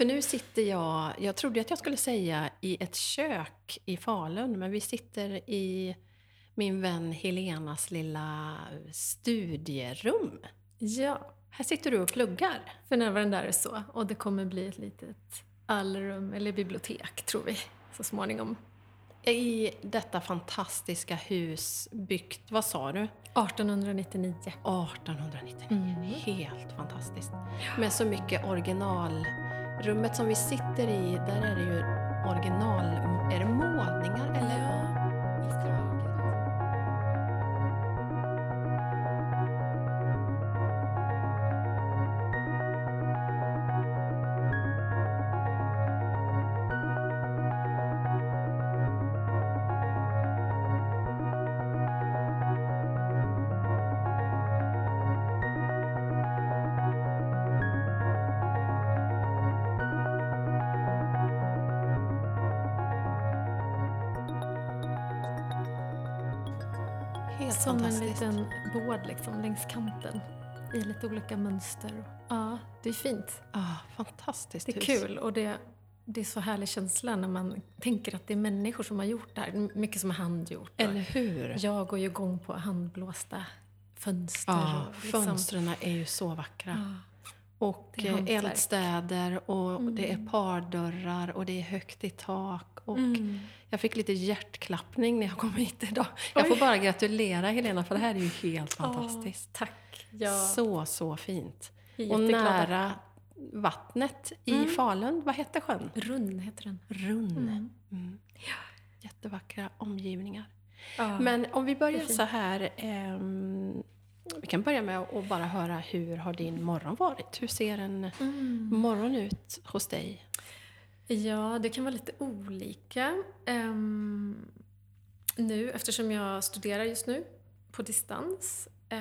För nu sitter jag, jag trodde att jag skulle säga i ett kök i Falun, men vi sitter i min vän Helenas lilla studierum. Ja, Här sitter du och pluggar. för närvarande är det så. Och det kommer bli ett litet allrum, eller bibliotek, tror vi, så småningom. I detta fantastiska hus byggt, vad sa du? 1899. 1899. Mm. Helt fantastiskt. Med så mycket original. Rummet som vi sitter i, där är det ju original... Är det målningar? Lite olika mönster. Ja, det är fint. Ah, fantastiskt Det är hus. kul och det, det är så härlig känsla när man tänker att det är människor som har gjort det här. Mycket som är handgjort. Eller hur? Jag går ju igång på handblåsta fönster. Ja, liksom- fönstren är ju så vackra. Ja. Och. Mm. eldstäder och det är pardörrar och det är högt i tak. Och Mm. Jag fick lite hjärtklappning när jag kom hit idag. Jag får bara gratulera Helena för det här är ju helt fantastiskt. Åh, tack. Ja, Så, så fint. Och nära vattnet i Mm. Falun. Vad hette sjön? Runn heter den. Runn. Mm. Mm. Jättevackra omgivningar. Ja. Men om vi börjar så här. ehm, vi kan börja med att bara höra hur har din morgon varit? Hur ser en Mm. morgon ut hos dig? Ja, det kan vara lite olika. Ehm, nu, eftersom jag studerar just nu på distans, eh,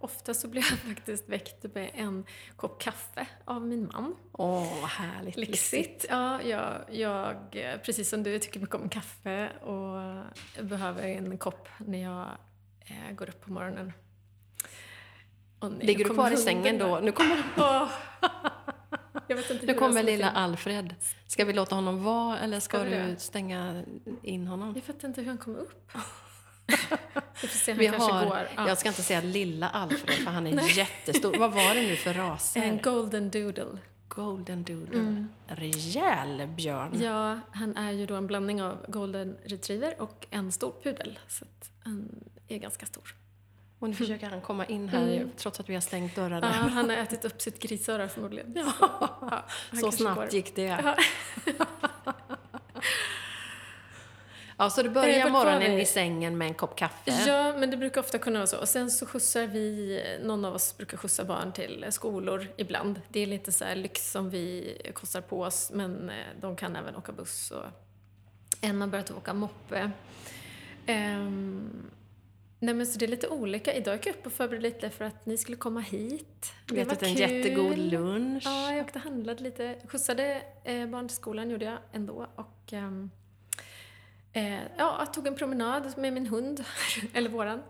ofta så blir jag faktiskt väckt med en kopp kaffe av min man. Åh, vad härligt. Lyxigt. Ja, jag, jag, precis som du, tycker mycket om kaffe och behöver en kopp när jag eh, går upp på morgonen. Och nu Ligger du kvar i sängen då? Nu kommer, inte nu kommer lilla. Alfred. Ska vi låta honom vara eller ska, Ska du stänga in honom? Jag vet inte hur han kom upp. Vi se, Vi har. Ja. Jag ska inte säga lilla Alfred för han är jättestor. Vad var det nu för raser? En golden doodle. Golden doodle. Mm. Rejäl björn. Ja, han är ju då en blandning av golden retriever och en stor pudel. Så han är ganska stor. Och nu försöker han komma in här Mm. trots att vi har stängt Ja, dörrarna. han har ätit upp sitt grisöra förmodligen. Ja. Ja, Så snabbt går. gick det. Ja. Ja, så du börjar morgonen i sängen med en kopp kaffe. Ja, men det brukar ofta kunna vara så. Och sen så skjutsar vi, någon av oss brukar skjutsa barn till skolor ibland. Det är lite så här lyx som vi kostar på oss, men eh, de kan även åka buss. Och en har börjat åka moppe. Ehm, nej men så det är lite olika. Idag gick jag upp och förberedde lite för att ni skulle komma hit. Det var ätit en kul. jättegod lunch. Ja, jag åkte och handlade lite. Skjutsade eh, barn till skolan gjorde jag ändå. Och, ehm, eh, ja, jag tog en promenad med min hund, eller våran.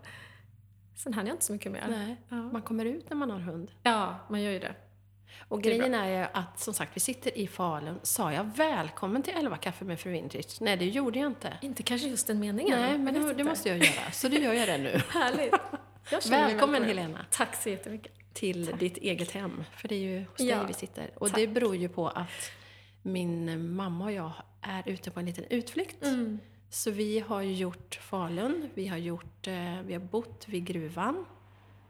Sen hann jag inte så mycket mer. Nej, Ja. man kommer ut när man har hund. ja, man gör ju det. Och Det är grejen är ju att, som sagt, vi sitter i Falun. Sa jag välkommen till 11 kaffe med fru Wintridge? Nej, det gjorde jag inte. Inte kanske just den meningen. Nej, men det, det måste jag göra. Så då gör jag det nu. Härligt. Välkommen. Helena Tack så jättemycket. till ditt eget hem. För det är ju hos Ja, dig vi sitter. Och tack. det beror ju på att min mamma och jag är ute på en liten utflykt. Mm. Så vi har gjort Falun, vi har, gjort, eh, vi har bott vid gruvan.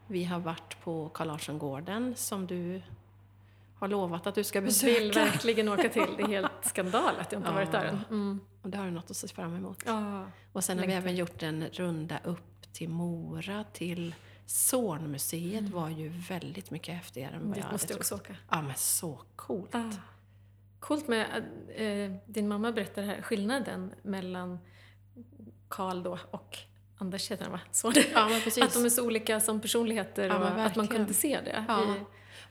Vi har varit på Carl Larsson-gården som du har lovat att du ska Jag vill besöka. verkligen åka till. Det är helt skandal att jag inte har varit där än. Mm. Och det har du något att se fram emot. Ja. Och sen har vi längtar. även gjort en runda upp till Mora, till Zornmuseet var ju väldigt mycket häftigare än vad jag Dit hade måste jag trott. också åka. Ja, men så coolt. Ah. Coolt med att eh, din mamma berättar här skillnaden mellan Karl då och Anders heter han va? Så det. Ja. Att de är så olika som personligheter Ja, och att man kunde se det. Ja. I,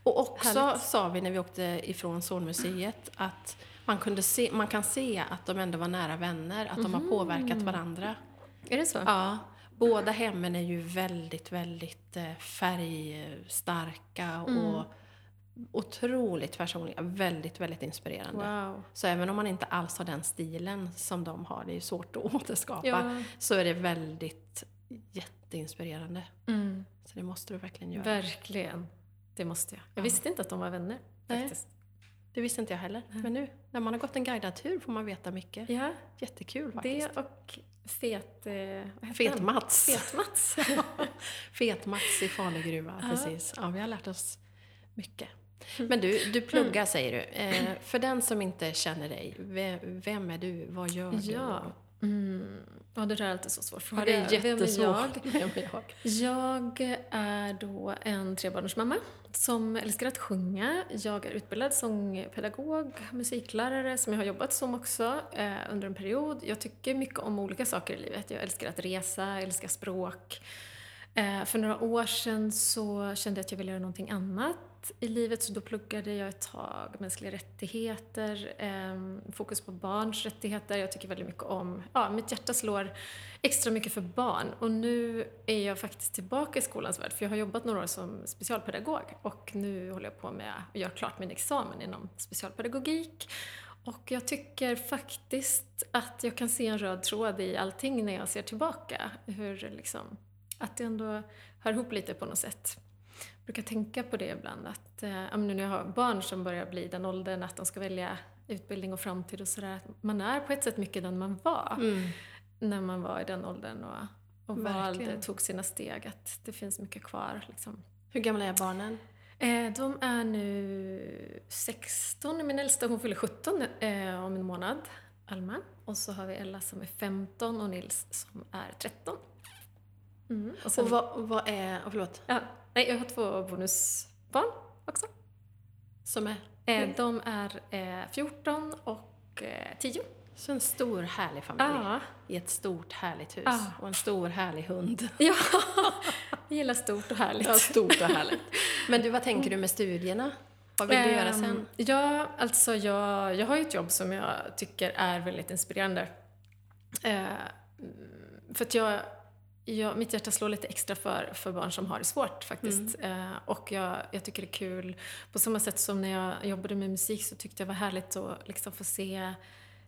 Och också Härligt. sa vi när vi åkte ifrån Zornmuseet att man, kunde se, man kan se att de ändå var nära vänner, att de har Mhm. påverkat varandra. är det så? Ja, båda hemmen är ju väldigt, väldigt eh, färgstarka Mm. och otroligt personliga, väldigt, väldigt inspirerande. Wow. Så även om man inte alls har den stilen som de har, det är ju svårt att återskapa, Ja. så är det väldigt jätteinspirerande. Mm. Så det måste du verkligen göra. Verkligen. Det måste jag. Jag Ja. visste inte att de var vänner. Nej. Faktiskt. Det visste inte jag heller. Men nu, när man har gått en guidad tur får man veta mycket. Ja, Jättekul faktiskt. det och fet... Eh, Fet-Mats. Fet-Mats. Fet-Mats i Falegruva, Ja. precis. Ja, vi har lärt oss mycket. Men du, du pluggar säger du. Eh, för den som inte känner dig, vem, vem är du? Vad gör du? Mm. ja, det där är alltid så svårt. Ja, det är Vem är jättesvårt. jag? Vem är jag? Jag är då en trebarnsmamma som älskar att sjunga. Jag är utbildad sångpedagog, musiklärare som jag har jobbat som också eh, under en period. Jag tycker mycket om olika saker i livet. Jag älskar att resa, älskar språk. Eh, för några år sedan så kände jag att jag ville göra någonting annat i livet så då pluggade jag ett tag mänskliga rättigheter, ehm, fokus på barns rättigheter. Jag tycker väldigt mycket om, ja, mitt hjärta slår extra mycket för barn och nu är jag faktiskt tillbaka i skolans värld för jag har jobbat några år som specialpedagog och nu håller jag på med att göra klart min examen inom specialpedagogik. Och jag tycker faktiskt att jag kan se en röd tråd i allting när jag ser tillbaka. Hur liksom, att det ändå hör ihop lite på något sätt. Jag brukar tänka på det ibland att eh, nu när jag har barn som börjar bli den åldern att de ska välja utbildning och framtid och sådär. att Man är på ett sätt mycket den man var Mm. när man var i den åldern och, och valde, tog sina steg. Att det finns mycket kvar. Liksom. Hur gamla är barnen? Eh, de är nu 16. Min äldsta hon fyller 17 eh, om en månad, Alma. Och så har vi Ella som är 15 och Nils som är 13. Mm. Och sen, Och vad, vad är... Oh, förlåt. ja, nej, jag har två bonusbarn också. Som är... Eh, de är eh, 14 och eh, 10. Så en stor härlig familj. Ja. I ett stort härligt hus. Ja. Och en stor härlig hund. ja, jag gillar stort och härligt. Ja, stort och härligt. Men du, vad tänker du med studierna? Vad vill du göra Ehm, sen? Ja, alltså jag, jag har ju ett jobb som jag tycker är väldigt inspirerande. Eh, mm, för att jag, jag, mitt hjärta slår lite extra för, för barn som har det svårt faktiskt. Eh, och jag, jag tycker det är kul. På samma sätt som när jag jobbade med musik så tyckte jag det var härligt att liksom få se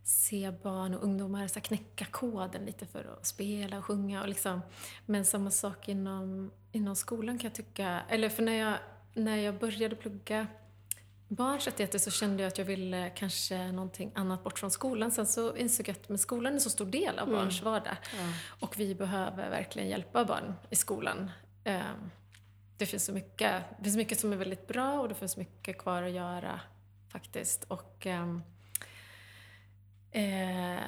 se barn och ungdomar så knäcka koden lite för att spela och sjunga. Och liksom. Men samma sak inom, inom skolan kan jag tycka. Eller för när jag, när jag började plugga barns rättigheter så kände jag att jag ville kanske någonting annat bort från skolan. Sen så insåg jag att men skolan är en så stor del av barns vardag. Ja. Och vi behöver verkligen hjälpa barn i skolan. Ehm, Det finns så mycket, det finns mycket som är väldigt bra och det finns mycket kvar att göra faktiskt. Och ehm, eh,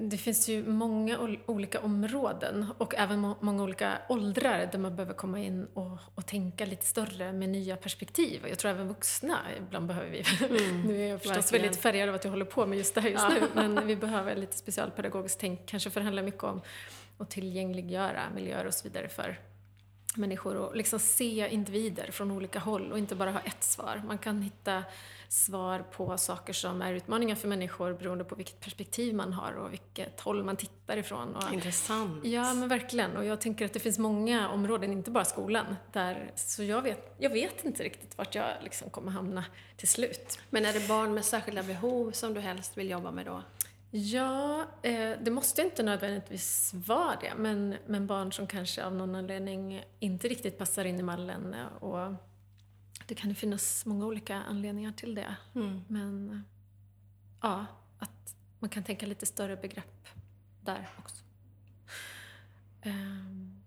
det finns ju många ol- olika områden och även må- många olika åldrar där man behöver komma in och, och tänka lite större med nya perspektiv. Jag tror även vuxna, ibland behöver vi, nu är jag förstås verkligen. väldigt färgad av att jag håller på med just det här just nu, men vi behöver lite specialpedagogiskt tänk, kanske för det handlar mycket om att tillgängliggöra miljöer och så vidare för människor och liksom se individer från olika håll och inte bara ha ett svar. Man kan hitta svar på saker som är utmaningar för människor beroende på vilket perspektiv man har och vilket håll man tittar ifrån. Och, Intressant. ja, men verkligen. Och jag tänker att det finns många områden, inte bara skolan, där, så jag vet, jag vet inte riktigt vart jag liksom kommer hamna till slut. Men är det barn med särskilda behov som du helst vill jobba med då? Ja, eh, det måste inte nödvändigtvis vara det, men, men barn som kanske av någon anledning inte riktigt passar in i mallen. Och det kan ju finnas många olika anledningar till det. Mm. Men eh, ja, att man kan tänka lite större begrepp där också. Ehm,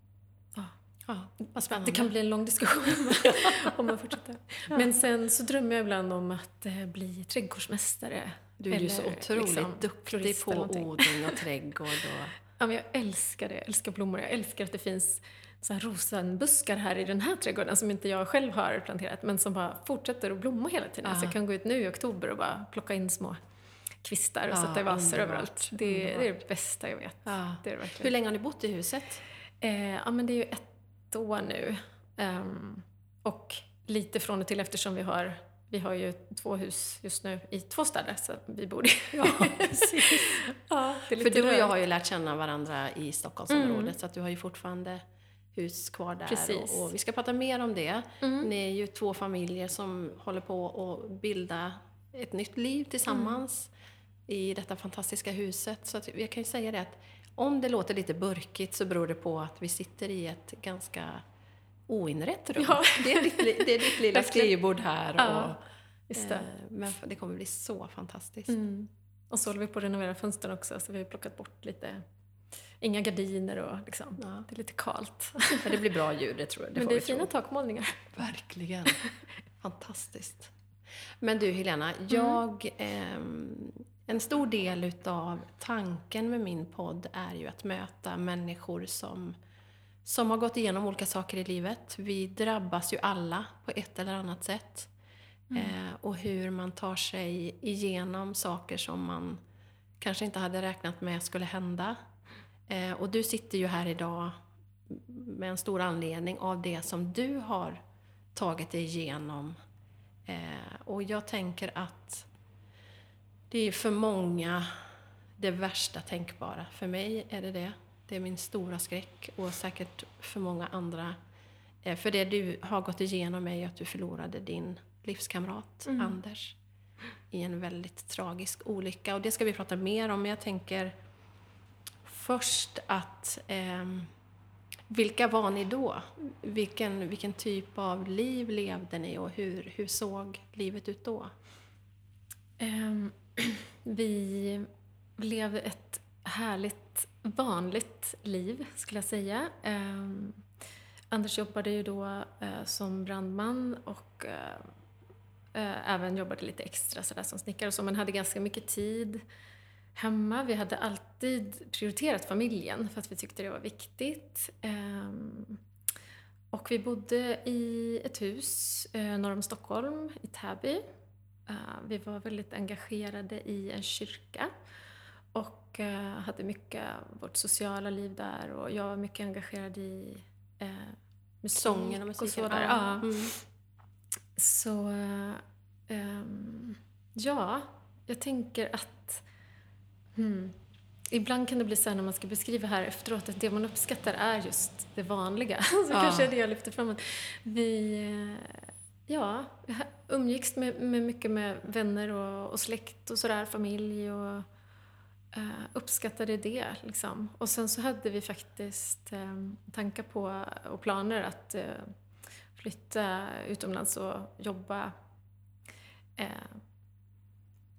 ja. Ja, vad spännande. Det kan bli en lång diskussion om man fortsätter. Men sen så drömmer jag ibland om att eh, bli trädgårdsmästare. Du är ju så otroligt liksom, duktig på odling och trädgård. Och... Ja, men jag älskar det. Jag älskar blommor. Jag älskar att det finns så här rosenbuskar här i den här trädgården som inte jag själv har planterat men som bara fortsätter att blomma hela tiden. Ja. Så jag kan gå ut nu i oktober och bara plocka in små kvistar och Ja, sätta i vaser överallt. Det, det är det bästa jag vet. Ja. Det är det Hur länge har ni bott i huset? Eh, ja, men det är ju ett år nu. Ehm, och lite från och till eftersom vi har vi har ju två hus just nu i två städer så vi bor i. Ja, precis. ja, För du och jag har ju lärt känna varandra i Stockholmsområdet så att du har ju fortfarande hus kvar där. Och, och vi ska prata mer om det. Mm. Ni är ju två familjer som håller på att bilda ett nytt liv tillsammans i detta fantastiska huset. Så jag kan ju säga det att om det låter lite burkigt så beror det på att vi sitter i ett ganska oinrett rum. Ja. Det, är ditt, det är ditt lilla skrivbord här. Ja, Och, det. eh, men det kommer bli så fantastiskt. Mm. Och så håller vi på att renovera fönstren också så vi har plockat bort lite, inga gardiner och liksom, Ja. det är lite kalt. Men det blir bra ljud, det tror jag. Men får det är vi tro. fina takmålningar. Verkligen. Fantastiskt. Men du Helena, jag, ehm, en stor del utav tanken med min podd är ju att möta människor som, som har gått igenom olika saker i livet. Vi drabbas ju alla på ett eller annat sätt. Eh, och hur man tar sig igenom saker som man kanske inte hade räknat med skulle hända. Eh, och du sitter ju här idag med en stor anledning av det som du har tagit dig igenom. Eh, och jag tänker att det är för många det värsta tänkbara. För mig är det det. Det är min stora skräck och säkert för många andra. Eh, för det du har gått igenom är ju att du förlorade din livskamrat Mm. Anders i en väldigt tragisk olycka. Och det ska vi prata mer om, men jag tänker först att eh, vilka var ni då? Vilken, vilken typ av liv levde ni och hur, hur såg livet ut då? Eh, vi levde ett härligt, vanligt liv, skulle jag säga. Eh, Anders jobbade ju då eh, som brandman och eh, eh, även jobbade lite extra sådär som snickare och så, men hade ganska mycket tid hemma. Vi hade alltid prioriterat familjen för att vi tyckte det var viktigt. Ehm, och vi bodde i ett hus eh, norr om Stockholm, i Täby. Eh, vi var väldigt engagerade i en kyrka och eh, hade mycket av vårt sociala liv där och jag var mycket engagerad i eh, musik Sången och musiken? sådär. Ja. Mm. Så, ehm, ja, jag tänker att hmm, ibland kan det bli så här när man ska beskriva här efteråt att det man uppskattar är just det vanliga. Så Ja. kanske är det jag lyfter fram. Att vi, eh, ja, umgicks med, med mycket med vänner och, och släkt och sådär, familj och eh, uppskattade det liksom. Och sen så hade vi faktiskt eh, tankar på och planer att eh, flytta utomlands och jobba. Eh,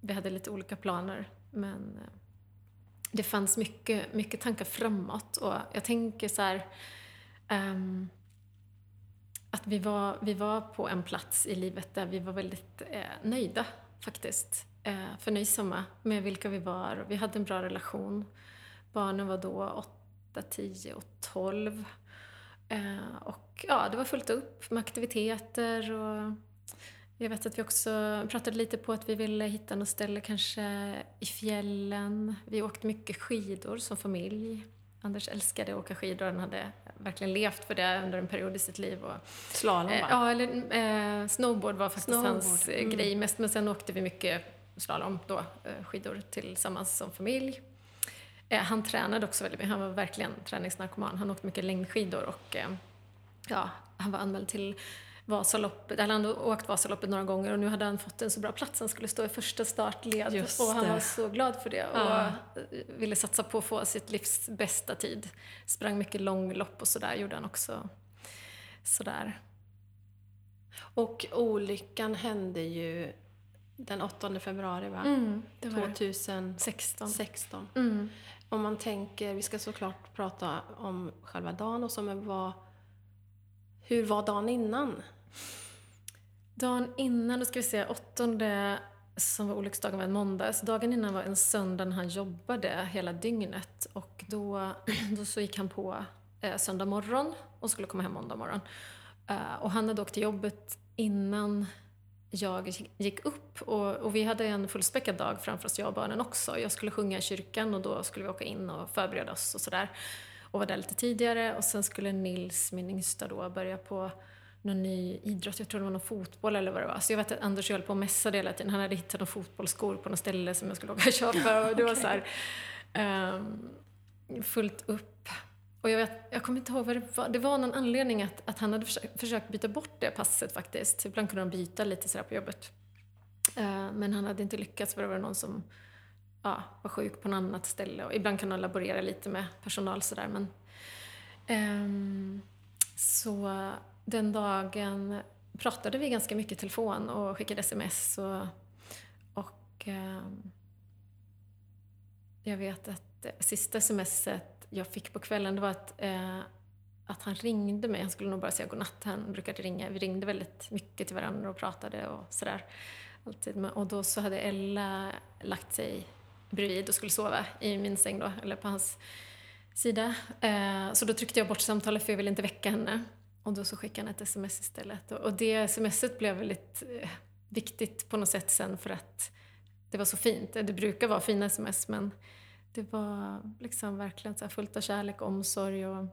vi hade lite olika planer men det fanns mycket, mycket tankar framåt och jag tänker så här um, att vi var, vi var på en plats i livet där vi var väldigt eh, nöjda faktiskt. Eh, förnöjsamma med vilka vi var och vi hade en bra relation. Barnen var då 8, 10 och 12. Eh, och ja, det var fullt upp med aktiviteter och jag vet att vi också pratade lite på att vi ville hitta något ställe kanske i fjällen. Vi åkte mycket skidor som familj. Anders älskade att åka skidor, han hade verkligen levt för det under en period i sitt liv. Och, Slalom eh, va? ja, eller eh, snowboard var faktiskt Snowboard, hans eh, mm. grej mest, men sen åkte vi mycket slalom då, eh, skidor tillsammans som familj. Eh, han tränade också väldigt mycket, han var verkligen träningsnarkoman. Han åkte mycket längdskidor och eh, ja, han var anmäld till Vasaloppet, eller han hade åkt Vasaloppet några gånger och nu hade han fått en så bra plats. Han skulle stå i första startled Just och han var så glad för det och Ja. ville satsa på att få sitt livs bästa tid. Sprang mycket långlopp och sådär gjorde han också. Sådär. Och olyckan hände ju den 8 februari va? Mm, det var det. 2016. 16. Mm. Om man tänker, vi ska såklart prata om själva dagen och så, men vad, hur var dagen innan? Dagen innan, då ska vi se, åttonde som var olycksdagen var en måndag. Så dagen innan var en söndag när han jobbade hela dygnet. Och då, då så gick han på eh, söndag morgon och skulle komma hem måndag morgon. Eh, och han hade åkt till jobbet innan jag gick upp och, och vi hade en fullspäckad dag framför oss, jag och barnen också. Jag skulle sjunga i kyrkan och då skulle vi åka in och förbereda oss och sådär. Och var där lite tidigare och sen skulle Nils, min yngsta då, börja på någon ny idrott, jag tror det var någon fotboll eller vad det var. Så jag vet att Anders höll på och mässade hela tiden. Han hade hittat några fotbollsskor på något ställe som jag skulle åka och köpa och det var så här, um, fullt upp. Och jag, vet, jag kommer inte ihåg vad det var. Det var någon anledning att, att han hade försökt, försökt byta bort det passet faktiskt. Ibland kunde de byta lite sådär på jobbet. Uh, men han hade inte lyckats för det var någon som ja, var sjuk på något annat ställe. Och ibland kan de laborera lite med personal sådär men... Um, så den dagen pratade vi ganska mycket i telefon och skickade sms och, och um, jag vet att sista smset jag fick på kvällen det var att, eh, att han ringde mig. Han skulle nog bara säga godnatt. Han brukade ringa. Vi ringde väldigt mycket till varandra och pratade och sådär. Alltid. Och då så hade Ella lagt sig bredvid och skulle sova i min säng då, eller på hans sida. Eh, så då tryckte jag bort samtalet för jag ville inte väcka henne. Och då så skickade han ett sms istället. Och det smset blev väldigt eh, viktigt på något sätt sen för att det var så fint. Det brukar vara fina sms men det var liksom verkligen så fullt av kärlek och omsorg och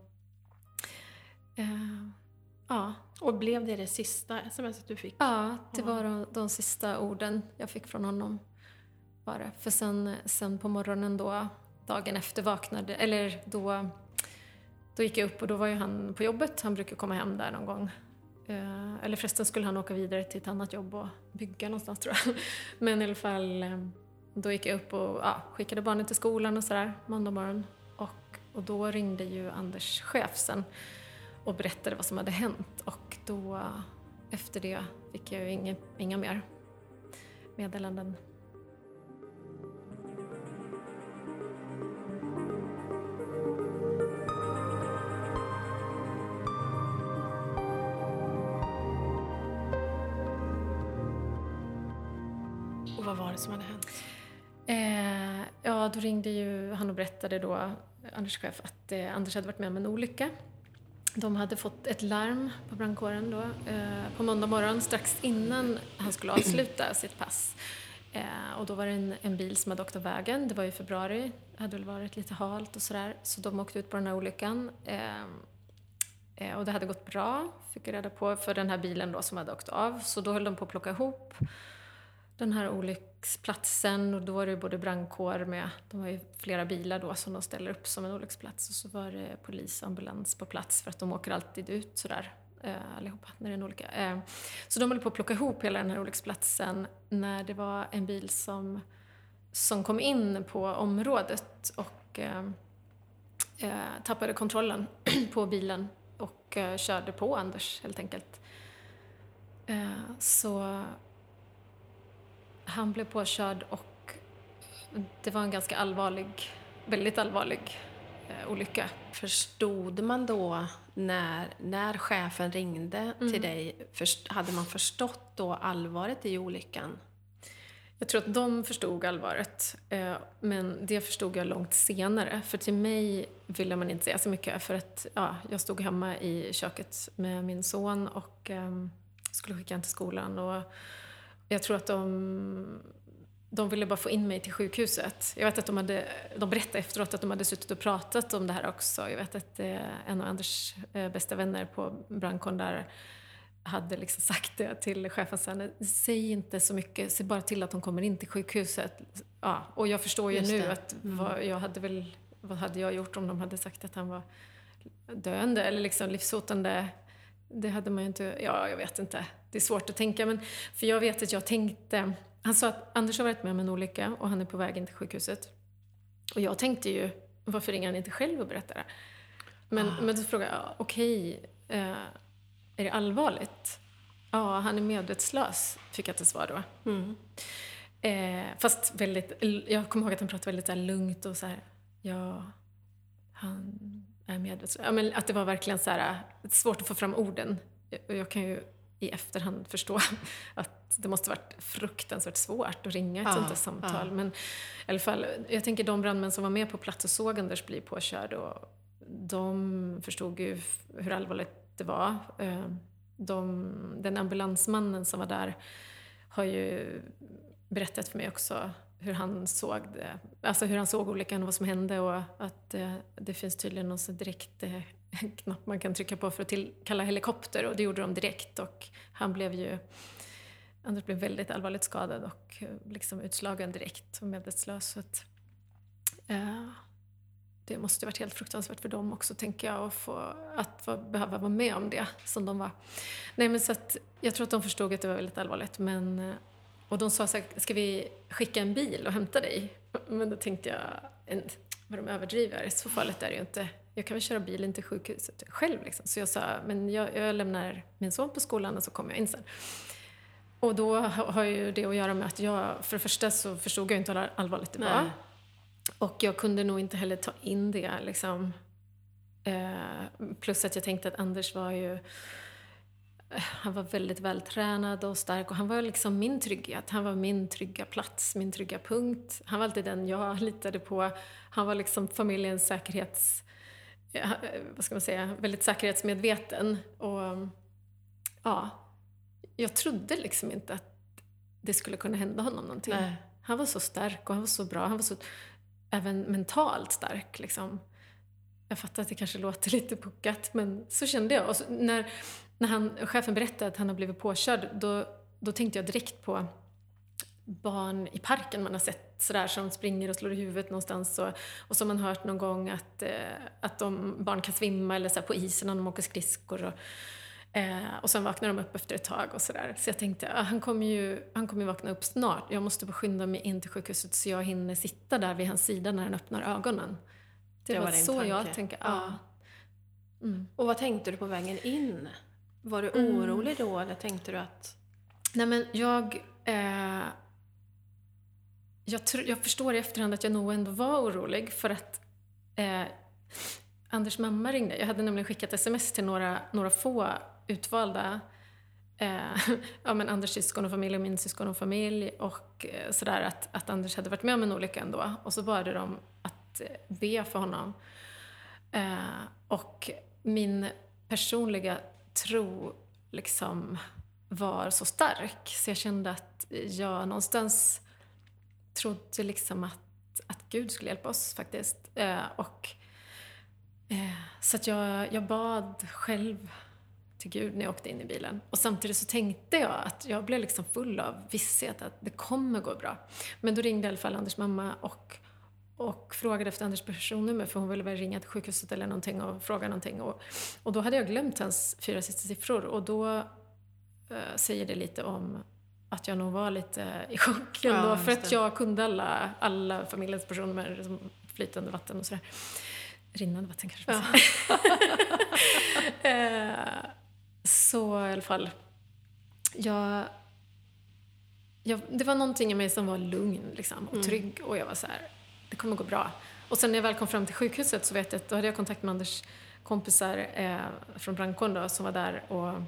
eh, ja. Och blev det det sista sms du fick? Ja, det var de, de sista orden jag fick från honom. Bara. För sen, sen på morgonen då, dagen efter vaknade, eller då, då gick jag upp och då var ju han på jobbet. Han brukar komma hem där någon gång. Eh, eller förresten skulle han åka vidare till ett annat jobb och bygga någonstans tror jag. Men i alla fall, eh, då gick jag upp och ja, skickade barnen till skolan och sådär, måndag morgon. Och, och då ringde ju Anders chef sen och berättade vad som hade hänt. Och då, efter det, fick jag ju inga, inga mer meddelanden. Var det som hade hänt? Eh, ja, då ringde ju han och berättade då, Anders chef, att eh, Anders hade varit med om en olycka. De hade fått ett larm på brandkåren då, eh, på måndag morgon strax innan han skulle avsluta sitt pass. Eh, och då var det en, en, bil som hade åkt av vägen. Det var i februari, det hade väl varit lite halt och sådär. Så de åkte ut på den här olyckan. Eh, eh, och det hade gått bra, fick jag reda på, för den här bilen då som hade åkt av. Så då höll de på att plocka ihop den här olycksplatsen och då var det både brandkår med, de har ju flera bilar då som de ställer upp som en olycksplats och så var det polis och ambulans på plats för att de åker alltid ut sådär eh, allihopa när det är en olycka. Eh, så de höll på att plocka ihop hela den här olycksplatsen när det var en bil som, som kom in på området och eh, eh tappade kontrollen på bilen och eh, körde på Anders helt enkelt. Eh, så han blev påkörd och det var en ganska allvarlig, väldigt allvarlig eh, olycka. Förstod man då när, när chefen ringde mm. till dig, först, hade man förstått då allvaret i olyckan? Jag tror att de förstod allvaret, eh, men det förstod jag långt senare. För till mig ville man inte säga så mycket för att ja, jag stod hemma i köket med min son och eh, skulle skicka honom till skolan. Och jag tror att de, de ville bara få in mig till sjukhuset. Jag vet att de, hade, de berättade efteråt att de hade suttit och pratat om det här också. Jag vet att eh, en av Anders eh, bästa vänner på brandkåren där hade liksom sagt det till chefen sen. Säg inte så mycket, se bara till att de kommer in till sjukhuset. Ja, och jag förstår ju Just nu det. att mm. vad, jag hade väl, vad hade jag gjort om de hade sagt att han var döende eller liksom livshotande det hade man ju inte, ja jag vet inte. Det är svårt att tänka men, för jag vet att jag tänkte, han sa att Anders har varit med om en olycka och han är på väg in till sjukhuset. Och jag tänkte ju, varför ringer han inte själv och berättar det? Men, ah. men då frågade jag, okej, okay, eh, är det allvarligt? Ja, han är medvetslös, fick jag till svar då. Mm. Eh, fast väldigt, jag kommer ihåg att han pratade väldigt så lugnt och så här, ja, han. Ja, men att det var verkligen så här, svårt att få fram orden. Och jag kan ju i efterhand förstå att det måste varit fruktansvärt svårt att ringa ett ja, sånt där samtal. Ja. Men i alla fall, jag tänker de brandmän som var med på plats och såg Anders bli påkörd och de förstod ju hur allvarligt det var. Eh, de, den ambulansmannen som var där har ju berättat för mig också hur han såg det, alltså hur han såg olyckan och vad som hände och att eh, det finns tydligen någon direkt eh, knapp man kan trycka på för att tillkalla helikopter och det gjorde de direkt och han blev ju Anders blev väldigt allvarligt skadad och eh, liksom utslagen direkt och medvetslös. Så att, eh, det måste varit helt fruktansvärt för dem också, tänker jag, att, få, att få, behöva vara med om det som de var. Nej, men så att, jag tror att de förstod att det var väldigt allvarligt. Men, eh, och de sa så här, ska vi skicka en bil och hämta dig? Men då tänkte jag, en, vad de överdriver, så farligt är det ju inte. Jag kan väl köra bilen till sjukhuset själv. Liksom. Så jag sa, men jag, jag lämnar min son på skolan och så kommer jag in sen. Och då har ju det att göra med att jag, för det första så förstod jag inte hur allvarligt det var. Nej. Och jag kunde nog inte heller ta in det liksom. Eh, plus att jag tänkte att Anders var ju han var väldigt vältränad och stark och han var liksom min trygghet. Han var min trygga plats, min trygga punkt. Han var alltid den jag litade på. Han var liksom familjens säkerhets... Vad ska man säga? Väldigt säkerhetsmedveten. Och ja, jag trodde liksom inte att det skulle kunna hända honom någonting. Nej. Han var så stark och han var så bra. Han var så även mentalt stark. Liksom. Jag fattar att det kanske låter lite puckat, men så kände jag. Och så, när, när han, chefen berättade att han har blivit påkörd, då, då tänkte jag direkt på barn i parken man har sett sådär som springer och slår i huvudet någonstans och, och som man hört någon gång att, eh, att de, barn kan svimma eller så på isen när de åker skridskor. Och, eh, och sen vaknar de upp efter ett tag och sådär. Så jag tänkte, ah, han kommer ju han kommer vakna upp snart. Jag måste skynda mig in till sjukhuset så jag hinner sitta där vid hans sida när han öppnar ögonen. Det, det var, var så tanke. jag tänkte. Ja. Ah. Mm. Och vad tänkte du på vägen in? Var du mm. orolig då eller tänkte du att... Nej men jag... Eh, jag, jag, förstår i efterhand att jag nog ändå var orolig för att eh, Anders mamma ringde. Jag hade nämligen skickat sms till några, några få utvalda eh, ja, men Anders syskon och familj och min syskon och familj och eh, sådär att, att Anders hade varit med om en olycka ändå. Och så bad de att eh, be för honom. Eh, och min personliga tro liksom var så stark så jag kände att jag någonstans trodde liksom att, att Gud skulle hjälpa oss faktiskt. Eh, och, eh, så att jag, jag bad själv till Gud när jag åkte in i bilen. Och samtidigt så tänkte jag att jag blev liksom full av visshet att det kommer gå bra. Men då ringde i alla fall Anders mamma och, och frågade efter Anders personnummer för hon ville väl ringa till sjukhuset eller någonting och fråga någonting. Och, och då hade jag glömt hans fyra sista siffror och då eh, säger det lite om att jag nog var lite i chock ändå. Ja, för att jag kunde alla, alla familjens personnummer, som flytande vatten och sådär. Rinnande vatten kanske ja. eh, Så i alla fall. Jag, jag, det var någonting i mig som var lugn liksom, och mm. trygg och jag var så här, det kommer gå bra. Och sen när jag väl kom fram till sjukhuset så vet jag att då hade jag kontakt med Anders kompisar eh, från brandkåren då, som var där och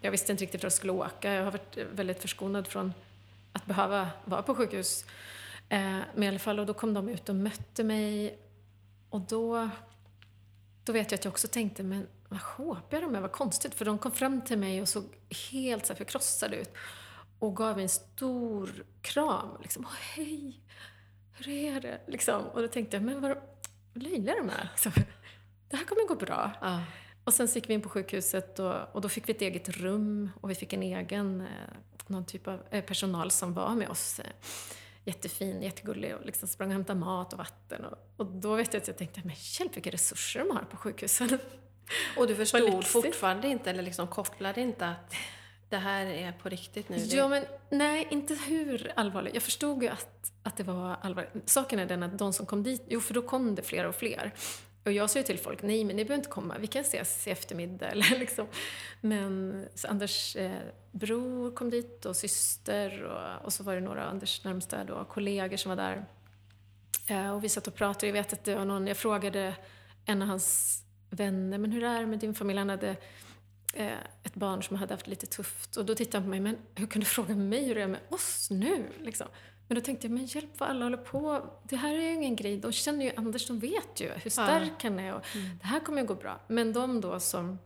jag visste inte riktigt vart jag skulle åka. Jag har varit väldigt förskonad från att behöva vara på sjukhus. Eh, men i alla fall, och då kom de ut och mötte mig och då, då vet jag att jag också tänkte, men vad sjåpiga de är, vad konstigt. För de kom fram till mig och såg helt så förkrossade ut och gav mig en stor kram. Liksom, Åh, hej, hur är det? Liksom. Och då tänkte jag, men vad löjliga de är. Liksom, det här kommer gå bra. Ja. Och sen gick vi in på sjukhuset och, och, då fick vi ett eget rum och vi fick en egen, eh, någon typ av eh, personal som var med oss. Eh, jättefin, jättegullig och liksom sprang och hämtade mat och vatten. Och, och då vet jag att jag tänkte, men hjälp vilka resurser de har på sjukhusen. Och du förstod fortfarande inte, eller liksom kopplade inte att det här är på riktigt nu? Ja, men nej, inte hur allvarligt. Jag förstod ju att, att det var allvarligt. Saken är den att de som kom dit, jo för då kom det fler och fler. Och jag sa ju till folk, nej men ni behöver inte komma, vi kan ses i eftermiddag. Eller liksom. Men Anders eh, bror kom dit och syster och, och så var det några av Anders närmsta då, kollegor som var där. Eh, och vi satt och pratade, jag vet att det var någon, jag frågade en av hans vänner, men hur är det med din familj? Han hade ett barn som hade haft lite tufft. Och då tittade han på mig, men hur kan du fråga mig hur det är med oss nu? Liksom. Men då tänkte jag, men hjälp vad alla håller på. Det här är ju ingen grej. De känner ju Anders, de vet ju hur stark ja. han är och mm. det här kommer ju gå bra. Men de då som,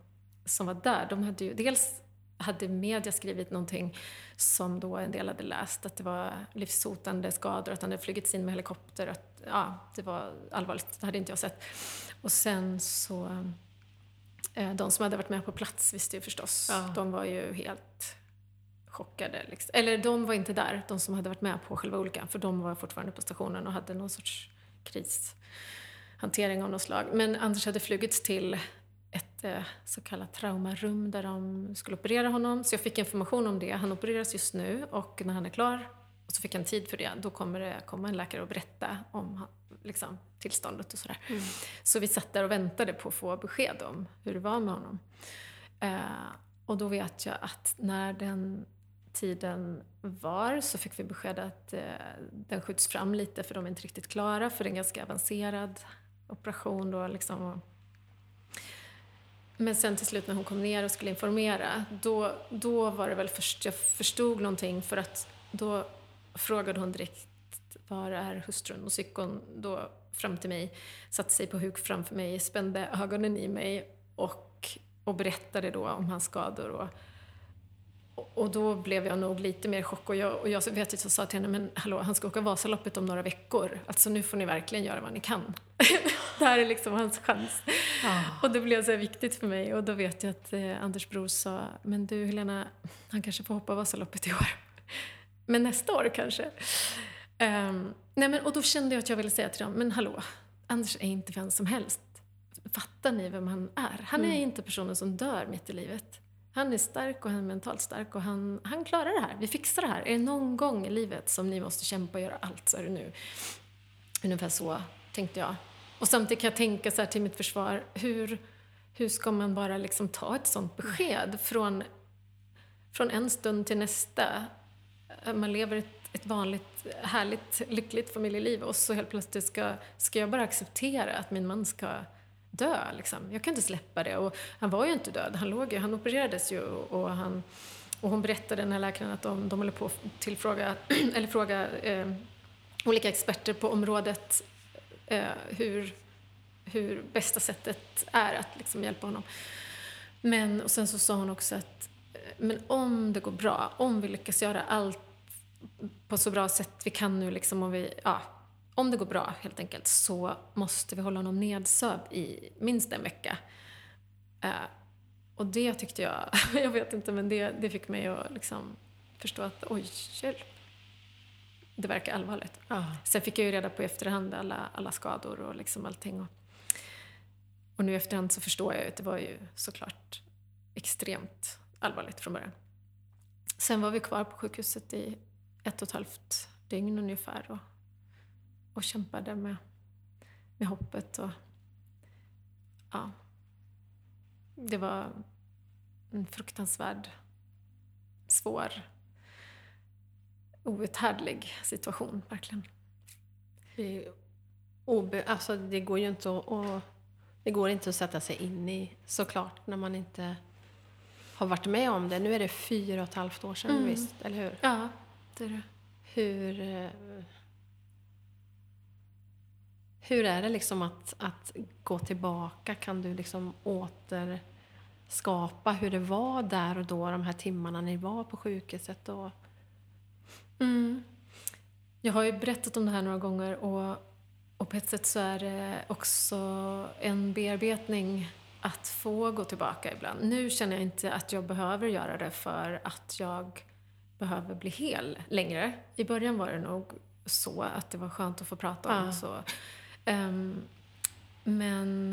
som var där, de hade ju dels hade media skrivit någonting som då en del hade läst, att det var livshotande skador, att han hade flugits in med helikopter, att ja, det var allvarligt. Det hade inte jag sett. Och sen så, eh, de som hade varit med på plats visste ju förstås, ja. de var ju helt chockade. Liksom. Eller de var inte där, de som hade varit med på själva olyckan, för de var fortfarande på stationen och hade någon sorts kris. hantering av något slag. Men Anders hade flugits till ett eh, så kallat traumarum där de skulle operera honom. Så jag fick information om det. Han opereras just nu och när han är klar, och så fick han tid för det, då kommer det komma en läkare och berätta om liksom, tillståndet och sådär. Mm. Så vi satt där och väntade på att få besked om hur det var med honom. Eh, och då vet jag att när den tiden var så fick vi besked att eh, den skjuts fram lite för de är inte riktigt klara för det är en ganska avancerad operation då liksom. Men sen till slut när hon kom ner och skulle informera, då, då var det väl först jag förstod någonting för att då frågade hon direkt var är hustrun? Och hon då fram till mig, satte sig på huk framför mig, spände ögonen i mig och, och berättade då om hans skador. Och, och då blev jag nog lite mer chock och jag, och jag vet att jag sa till henne, men hallå, han ska åka Vasaloppet om några veckor. Alltså nu får ni verkligen göra vad ni kan. det här är liksom hans chans. Ah. Och det blev så viktigt för mig och då vet jag att eh, Anders bror sa, men du Helena, han kanske får hoppa Vasaloppet i år. men nästa år kanske. Um, nej men, och då kände jag att jag ville säga till dem, men hallå, Anders är inte vem som helst. Fattar ni vem han är? Han är mm. inte personen som dör mitt i livet. Han är stark och han är mentalt stark och han, han klarar det här. Vi fixar det här. Är det någon gång i livet som ni måste kämpa och göra allt så är det nu. Ungefär så tänkte jag. Och samtidigt kan jag tänka så här till mitt försvar, hur, hur ska man bara liksom ta ett sånt besked från, från en stund till nästa? Man lever ett, ett vanligt, härligt, lyckligt familjeliv och så helt plötsligt ska, ska jag bara acceptera att min man ska dö. Liksom. Jag kan inte släppa det. Och han var ju inte död. Han, låg ju, han opererades ju och, han, och hon berättade, den här läkaren, att de, de håller på att tillfråga, eller fråga eh, olika experter på området eh, hur, hur bästa sättet är att liksom hjälpa honom. Men, och sen så sa hon också att eh, men om det går bra, om vi lyckas göra allt på så bra sätt vi kan nu, liksom, och vi, ja, om det går bra helt enkelt så måste vi hålla honom nedsövd i minst en vecka. Uh, och det tyckte jag, jag vet inte, men det, det fick mig att liksom förstå att oj, hjälp. Det verkar allvarligt. Uh. Sen fick jag ju reda på i efterhand alla, alla skador och liksom allting. Och, och nu i efterhand så förstår jag att det var ju såklart extremt allvarligt från början. Sen var vi kvar på sjukhuset i ett och ett halvt dygn ungefär. Och och kämpade med, med hoppet. Och, ja, det var en fruktansvärd, svår, outhärdlig situation, verkligen. Det, obe, alltså det går ju inte att, och, det går inte att sätta sig in i såklart när man inte har varit med om det. Nu är det fyra och ett halvt år sedan, mm. visst? Eller hur? Ja, det är det. Hur, eh, hur är det liksom att, att gå tillbaka? Kan du liksom återskapa hur det var där och då, de här timmarna ni var på sjukhuset? Och... Mm. Jag har ju berättat om det här några gånger och, och på ett sätt så är det också en bearbetning att få gå tillbaka ibland. Nu känner jag inte att jag behöver göra det för att jag behöver bli hel längre. I början var det nog så att det var skönt att få prata om. Ja. Så Um, men,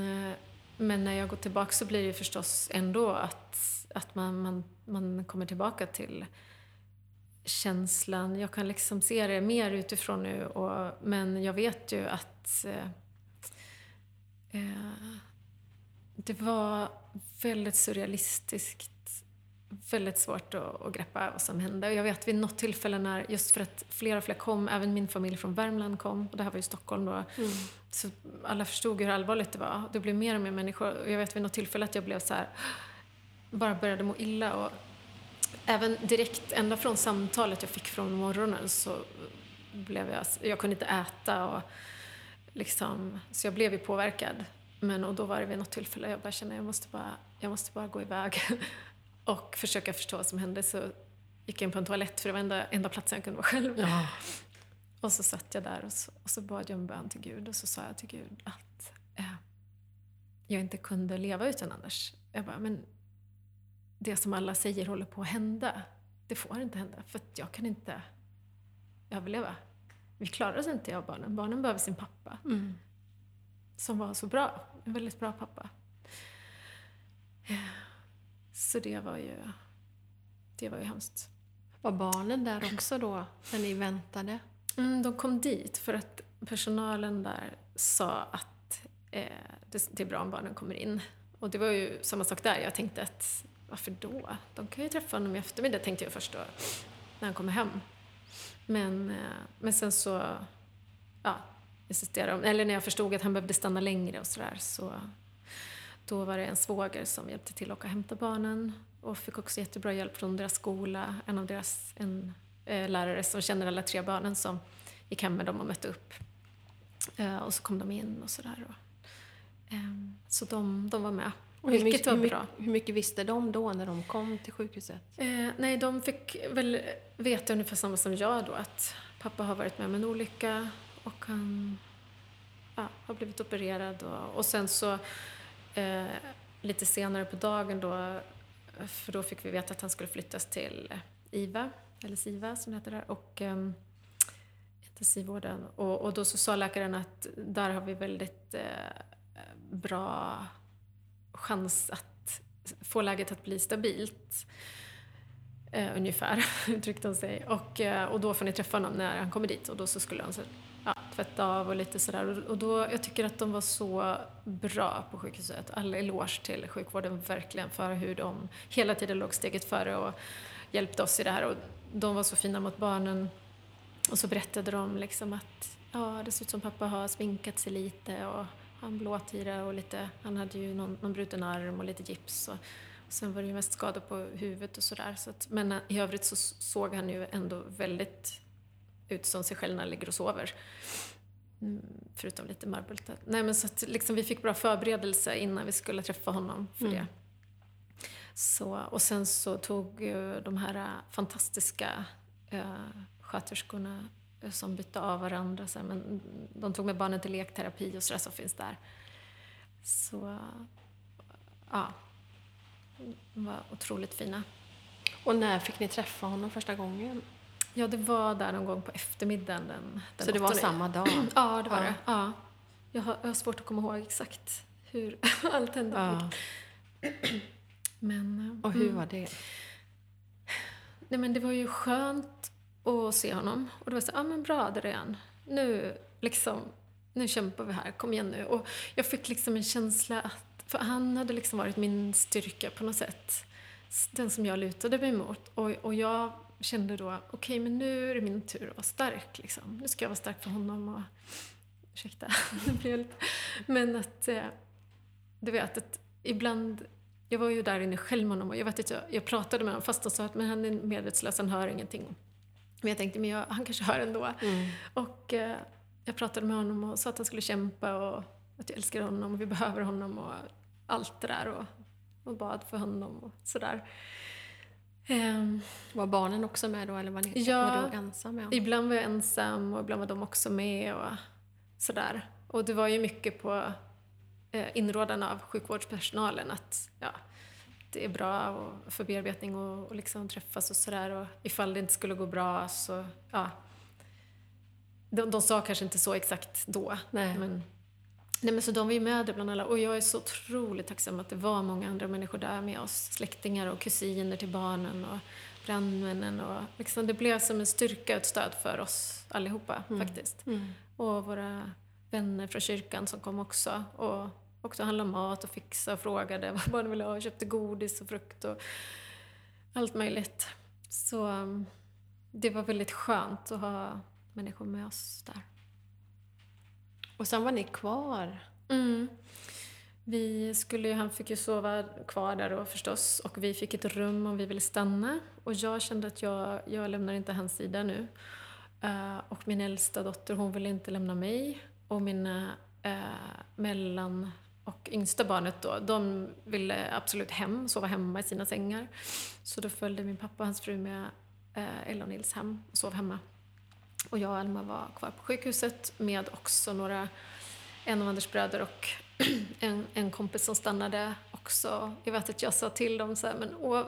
men när jag går tillbaka så blir det förstås ändå att, att man, man, man kommer tillbaka till känslan. Jag kan liksom se det mer utifrån nu, och, men jag vet ju att eh, eh, det var väldigt surrealistiskt väldigt svårt att, att greppa vad som hände. Och jag vet vid något tillfälle när, just för att fler och fler kom, även min familj från Värmland kom, och det här var ju Stockholm då, mm. så alla förstod hur allvarligt det var. Det blev mer och mer människor. Och jag vet vid något tillfälle att jag blev så här, bara började må illa. Och även direkt, ända från samtalet jag fick från morgonen så blev jag, jag kunde inte äta och liksom, så jag blev ju påverkad. Men och då var det vid något tillfälle jag bara kände, jag måste bara, jag måste bara gå iväg. och försöka förstå vad som hände så gick jag in på en toalett för det var enda, enda platsen jag kunde vara själv. Ja. Och så satt jag där och så, och så bad jag en bön till Gud och så sa jag till Gud att eh, jag inte kunde leva utan Anders. Jag bara, men det som alla säger håller på att hända, det får inte hända för att jag kan inte överleva. Vi klarar oss inte, jag och barnen. Barnen behöver sin pappa. Mm. som var så bra. En väldigt bra pappa. Eh, så det var ju, det var ju hemskt. Var barnen där också då, när ni väntade? Mm, de kom dit för att personalen där sa att eh, det, det är bra om barnen kommer in. Och det var ju samma sak där. Jag tänkte att varför då? De kan ju träffa honom i eftermiddag, tänkte jag först då, när han kommer hem. Men, eh, men sen så, ja, insisterade eller när jag förstod att han behövde stanna längre och sådär, så då var det en svåger som hjälpte till att åka och hämta barnen och fick också jättebra hjälp från deras skola, en av deras en, eh, lärare som känner alla tre barnen som gick hem med dem och mötte upp. Eh, och så kom de in och sådär. Eh, så de, de var med. Och hur, mycket, var bra. Hur mycket visste de då när de kom till sjukhuset? Eh, nej, de fick väl veta ungefär samma som jag då, att pappa har varit med om en olycka och han ja, har blivit opererad. Och, och sen så eh, lite senare på dagen då, för då fick vi veta att han skulle flyttas till IVA, eller SIVA som det heter där, och eh, intensivvården. Och, och då så sa läkaren att där har vi väldigt eh, bra chans att få läget att bli stabilt. Eh, ungefär, uttryckte hon sig. Och, eh, och då får ni träffa honom när han kommer dit och då så skulle han så, tvätta av och lite sådär. Och då, jag tycker att de var så bra på sjukhuset. All eloge till sjukvården verkligen för hur de hela tiden låg steget före och hjälpte oss i det här. Och de var så fina mot barnen. Och så berättade de liksom att ja, det ser ut som pappa har sminkat sig lite och han blåtira och lite, han hade ju någon, någon bruten arm och lite gips. Och, och sen var det ju mest skador på huvudet och sådär. Så att, men i övrigt så såg han ju ändå väldigt ut som sig själv när han ligger och sover. Mm, förutom lite marbultar. Nej men så att liksom, vi fick bra förberedelse innan vi skulle träffa honom för mm. det. Så, och sen så tog ju de här fantastiska äh, sköterskorna som bytte av varandra. Så här, men de tog med barnen till lekterapi och sådär som finns där. Så, ja. De var otroligt fina. Och när fick ni träffa honom första gången? Ja, det var där någon gång på eftermiddagen den, den Så det var samma dag? ja, det var ja. det. Ja. Jag har, jag har svårt att komma ihåg exakt hur allt hände. Ja. Men, och hur mm. var det? Nej, men det var ju skönt och se honom. Och det var så, ja ah, men bra Adrian, nu liksom, nu kämpar vi här, kom igen nu. Och jag fick liksom en känsla att, för han hade liksom varit min styrka på något sätt. Den som jag lutade mig mot. Och, och jag kände då, okej okay, men nu är det min tur att vara stark liksom. Nu ska jag vara stark för honom och, ursäkta, det blev lite, men att, eh, du vet att ibland jag var ju där inne själv med honom och jag vet att jag, jag pratade med honom fast han sa att men han är medvetslös, han hör ingenting. Men jag tänkte, men jag, han kanske hör ändå. Mm. Och eh, jag pratade med honom och sa att han skulle kämpa och att jag älskar honom och vi behöver honom och allt det där. Och, och bad för honom och sådär. Um, var barnen också med då eller var, ni, ja, var du ensam honom? ibland var jag ensam och ibland var de också med och sådär. Och det var ju mycket på eh, inrådan av sjukvårdspersonalen att ja, det är bra och för bearbetning och, och liksom träffas och sådär. Och ifall det inte skulle gå bra så, ja. De, de sa kanske inte så exakt då. Nej. Men, nej men så de var ju med bland alla. Och jag är så otroligt tacksam att det var många andra människor där med oss. Släktingar och kusiner till barnen och brandmännen. Och liksom, det blev som en styrka och ett stöd för oss allihopa mm. faktiskt. Mm. Och våra vänner från kyrkan som kom också. Och också handla mat och fixa och frågade vad barnen ville ha. och köpte godis och frukt och allt möjligt. Så um, det var väldigt skönt att ha människor med oss där. Och sen var ni kvar? Mm. Vi skulle, han fick ju sova kvar där då förstås och vi fick ett rum om vi ville stanna. Och jag kände att jag, jag lämnar inte hans sida nu. Uh, och min äldsta dotter hon ville inte lämna mig. Och mina uh, mellan och yngsta barnet då, de ville absolut hem, sova hemma i sina sängar. Så då följde min pappa och hans fru med uh, Ella och Nils hem och sov hemma. Och jag och Alma var kvar på sjukhuset med också några, en av Anders bröder och en, en kompis som stannade också. Jag vet att jag sa till dem så här, men åh,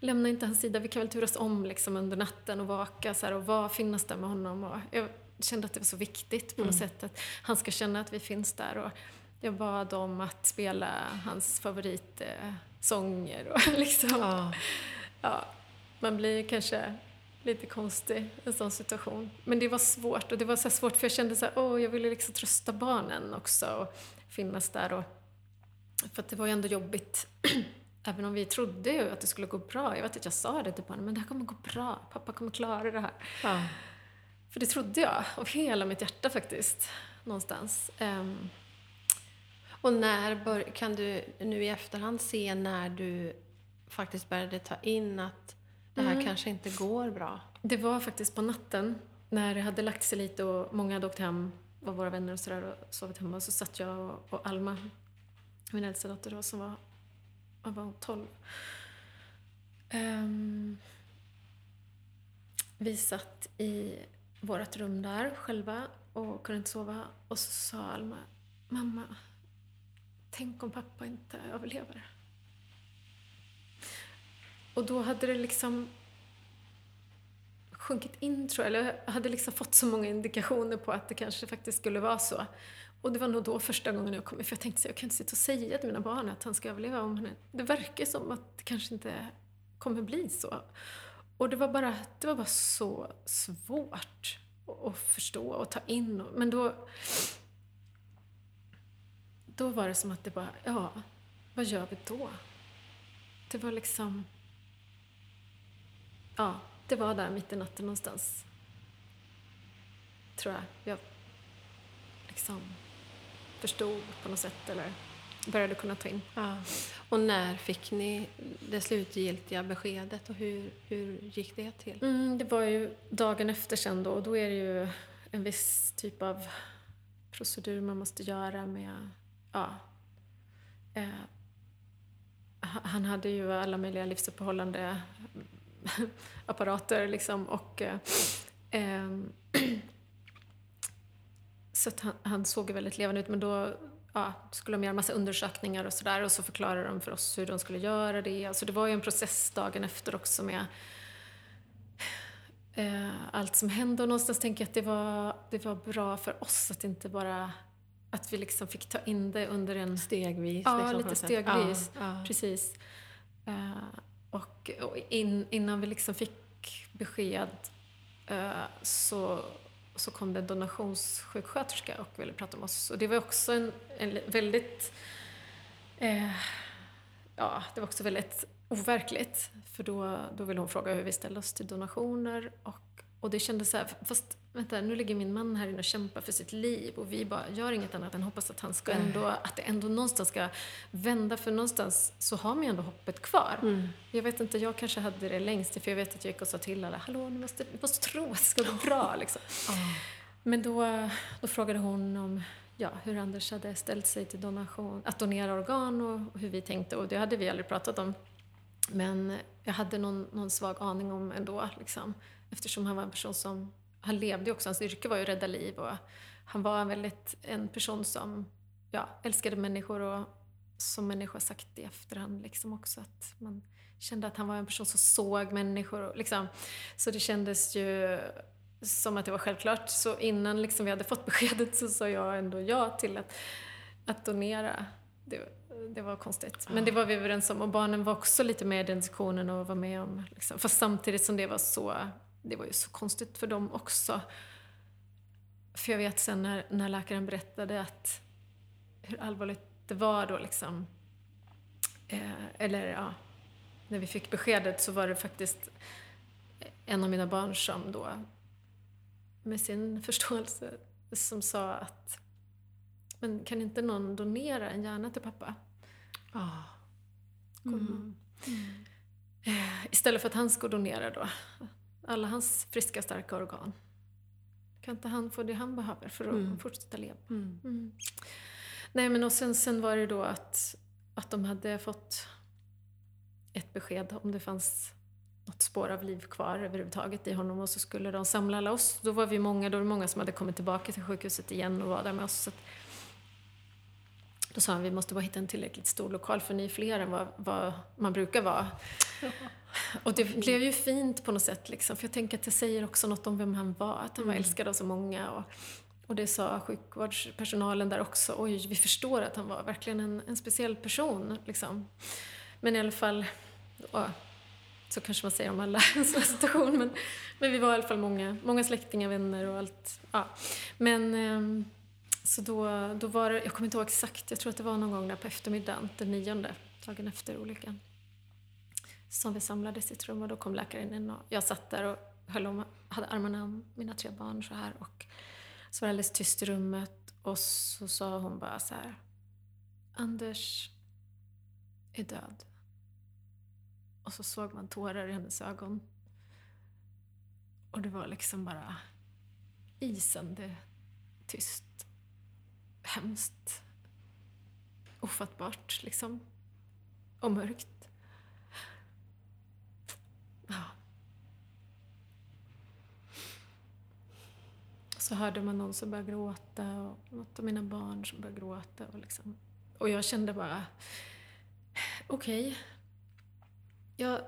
lämna inte hans sida, vi kan väl turas om liksom under natten och vaka så här, och var, finnas där med honom. Och jag kände att det var så viktigt på något mm. sätt att han ska känna att vi finns där. Och, Jag bad om att spela hans favoritsånger och liksom... Ja. Ja, man blir kanske lite konstig en sån situation. Men det var svårt och det var så svårt för jag kände så här, åh, jag ville liksom trösta barnen också och finnas där och för att det var ju ändå jobbigt Även om vi trodde ju att det skulle gå bra. Jag vet att jag sa det till barnen, men det här kommer gå bra. Pappa kommer klara det här. Ja. För det trodde jag, av hela mitt hjärta faktiskt. Någonstans. Um, och när kan du nu i efterhand se när du faktiskt började ta in att det här Mm. kanske inte går bra? det var faktiskt på natten, när det hade lagt sig lite och många hade åkt hem, var våra vänner och sådär och sovit hemma. Så satt jag och, och Alma, min äldsta dotter då, som var, vad var hon, 12. Ehm, vi satt i vårt rum där själva och kunde inte sova. Och så sa Alma, mamma, tänk om pappa inte överlever. Och då hade det liksom sjunkit in tror jag, eller jag hade liksom fått så många indikationer på att det kanske faktiskt skulle vara så. Och det var nog då första gången jag kom för jag tänkte så jag kan inte sitta och säga till mina barn att han ska överleva om han är... Det verkar som att det kanske inte kommer bli så. Och det var bara, det var bara så svårt att- förstå och ta in. Men då... Då var det som att det bara, ja, vad gör vi då? Det var liksom... Ja, det var där mitt i natten någonstans. Tror jag. Jag liksom förstod på något sätt eller började kunna ta in. Ja. Och när fick ni det slutgiltiga beskedet och hur, hur gick det till? Mm, det var ju dagen efter sen då och då är det ju en viss typ av procedur man måste göra med, ja. Eh, ha- han hade ju alla möjliga livsuppehållande apparater liksom och eh, ehm, så han, han såg väldigt levande ut men då ja, skulle de göra massa undersökningar och sådär och så förklarade de för oss hur de skulle göra det. Alltså det var ju en process dagen efter också med eh, allt som hände och någonstans tänker jag att det var, det var bra för oss att inte bara att vi liksom fick ta in det under en Stegvis? Ja, liksom, lite stegvis. Ja, ja. Precis. Eh, och och in, innan vi liksom fick besked eh, så, så kom det en donationssjuksköterska och ville prata med oss. Och det var också en, en väldigt... Eh, ja, det var också väldigt overkligt. För då, då ville hon fråga hur vi ställde oss till donationer. Och, och det kändes så här, fast vänta, nu ligger min man här inne och kämpar för sitt liv och vi bara gör inget annat än hoppas att han ska ändå, att det ändå någonstans ska vända. För någonstans så har man ju ändå hoppet kvar. Mm. Jag vet inte, jag kanske hade det längst för jag vet att jag gick och sa till alla, hallå ni måste, ni måste tro att det ska gå bra liksom. Men då, då frågade hon om ja, hur Anders hade ställt sig till donation, att donera organ och hur vi tänkte och det hade vi aldrig pratat om. Men jag hade någon, någon svag aning om ändå liksom, eftersom han var en person som, han levde också, hans yrke var ju att rädda liv och han var en väldigt en person som ja, älskade människor och som människor har sagt i efterhand liksom också att man kände att han var en person som såg människor och liksom, så det kändes ju som att det var självklart. Så innan liksom vi hade fått beskedet så sa jag ändå ja till att, att donera. Det, det var konstigt. Men det var vi överens om och barnen var också lite med i den diskussionen och var med om. Liksom. Fast samtidigt som det var så, det var ju så konstigt för dem också. För jag vet sen när, när läkaren berättade att hur allvarligt det var då liksom. Eh, eller ja, när vi fick beskedet så var det faktiskt en av mina barn som då med sin förståelse som sa att men kan inte någon donera en hjärna till pappa? Ja. Mm. Eh, Istället för att han ska donera då alla hans friska, starka organ. Kan inte han få det han behöver för att Mm. fortsätta leva? Mm. Mm. Nej, men och sen, sen var det då att, att de hade fått ett besked om det fanns något spår av liv kvar överhuvudtaget i honom och så skulle de samla alla oss. Då var vi många, då var det många som hade kommit tillbaka till sjukhuset igen och var där med oss. Så då sa han vi måste bara hitta en tillräckligt stor lokal för ni är fler än vad, vad man brukar vara. Och det blev ju fint på något sätt liksom, för jag tänker att det säger också något om vem han var, att han var Mm. älskad av så många. Och, Och det sa sjukvårdspersonalen där också. Oj, vi förstår att han var verkligen en, en speciell person. Liksom. Men i alla fall, ja, så kanske man säger om alla i en sån här situation. Men, men vi var i alla fall många, många släktingar, vänner och allt. Ja. Men ehm, så då, då var det, jag kommer inte ihåg exakt, jag tror att det var någon gång där på eftermiddagen, den nionde, dagen efter olyckan. Som vi samlades i ett rum och då kom läkaren in och jag satt där och höll om, hade armarna om mina tre barn så här och så var det alldeles tyst i rummet och så sa hon bara så här. Anders är död. Och så såg man tårar i hennes ögon. Och det var liksom bara isande tyst. Hemskt. Ofattbart liksom. Och mörkt. Ja. Så hörde man någon som började gråta och något av mina barn som började gråta. Och, liksom. och jag kände bara, okej. Okay. Jag,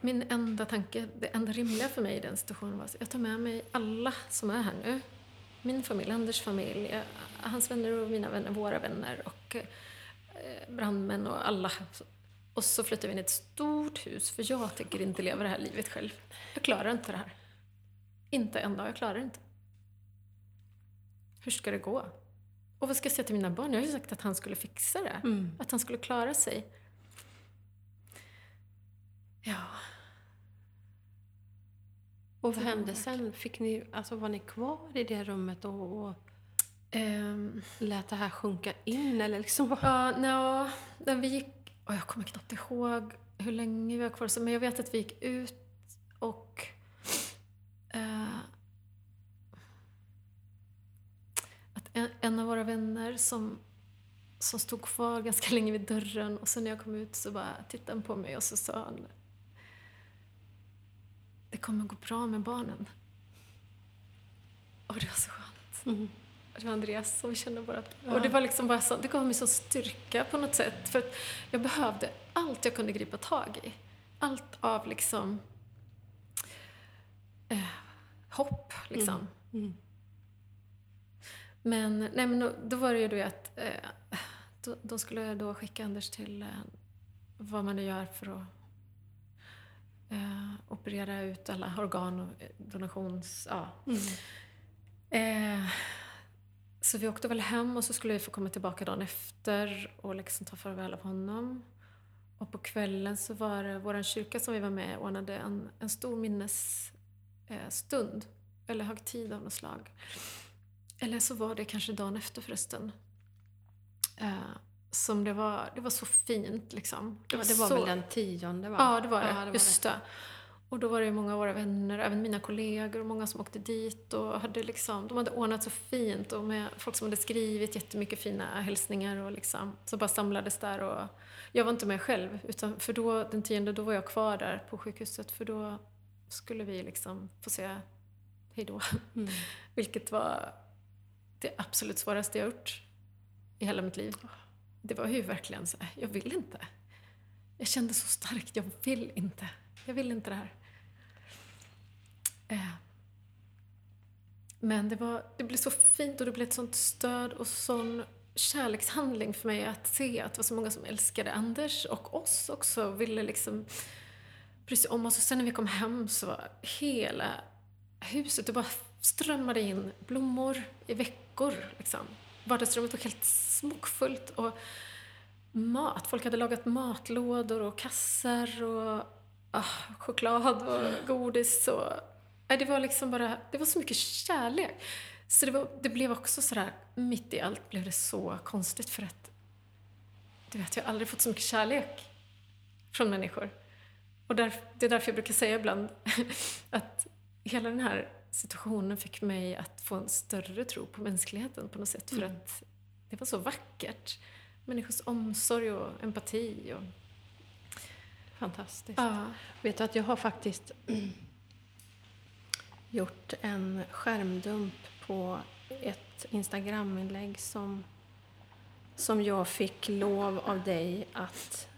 min enda tanke, det enda rimliga för mig i den situationen var att jag tar med mig alla som är här nu. Min familj, Anders familj, hans vänner och mina vänner, våra vänner och eh, brandmän och alla. Och så flyttar vi in i ett stort hus, för jag tänker inte leva det här livet själv. Jag klarar inte det här. Inte en dag, jag klarar inte. Hur ska det gå? Och vad ska jag säga till mina barn? Jag har ju sagt att han skulle fixa det. Mm. Att han skulle klara sig. Ja. Och vad hände sen? Fick ni, alltså var ni kvar i det rummet och, och um, lät det här sjunka in? Eller liksom? Ja, uh, no, vi gick... Oh, jag kommer knappt ihåg hur länge vi var kvar, men jag vet att vi gick ut och uh, att en, en, av våra vänner som, som stod kvar ganska länge vid dörren och sen när jag kom ut så bara tittade han på mig och så sa han det kommer gå bra med barnen. Och det var så skönt. Mm. Det var Andreas som kände bara att, ja. Och det var liksom bara så, det gav mig så styrka på något sätt. För jag behövde allt jag kunde gripa tag i. Allt av liksom eh, hopp, liksom. Mm. Mm. Men, nej, men då, då, var det ju det att eh, då, då, skulle jag då skicka Anders till eh, vad man nu gör för att eh, operera ut alla organ och donations... Ja. Mm. Eh, så vi åkte väl hem och så skulle vi få komma tillbaka dagen efter och liksom ta farväl av honom. Och på kvällen så var det vår kyrka som vi var med ordnade en, en stor minnesstund, eh, eller högtid av något slag. Eller så var det kanske dagen efter förresten. Eh, som det var, det var så fint liksom. Det var, det var så... väl den tionde va? Ja, det var det. Ja, det just det. Och då var det många av våra vänner, även mina kollegor, och många som åkte dit och hade liksom, de hade ordnat så fint och med folk som hade skrivit jättemycket fina hälsningar och liksom, så bara samlades där och jag var inte med själv, utan för då, den tionde, då var jag kvar där på sjukhuset för då skulle vi liksom få säga hejdå. Mm. Vilket var det absolut svåraste jag gjort i hela mitt liv det var ju verkligen så här, jag vill inte. Jag kände så starkt, jag vill inte. Jag vill inte det här. Eh. Men det, var, det blev så fint och det blev ett sånt stöd och sån kärlekshandling för mig att se att det var så många som älskade Anders och oss också och ville liksom bry sig om oss. Och sen när vi kom hem så var hela huset, det bara strömmade in blommor i veckor. Liksom. Vardagsrummet var helt smockfullt och mat. Folk hade lagat matlådor och kassar och ah, choklad och godis. Och, det var liksom bara, det var så mycket kärlek. Så det, var, det blev också sådär, mitt i allt blev det så konstigt för att du vet, jag har aldrig fått så mycket kärlek från människor. Och där, det är därför jag brukar säga ibland att hela den här situationen fick mig att få en större tro på mänskligheten på något sätt. För mm. att det var så vackert. Människors omsorg och empati. Och... Fantastiskt. Ja. Vet du att jag har faktiskt gjort en skärmdump på ett Instagraminlägg som, som jag fick lov av dig att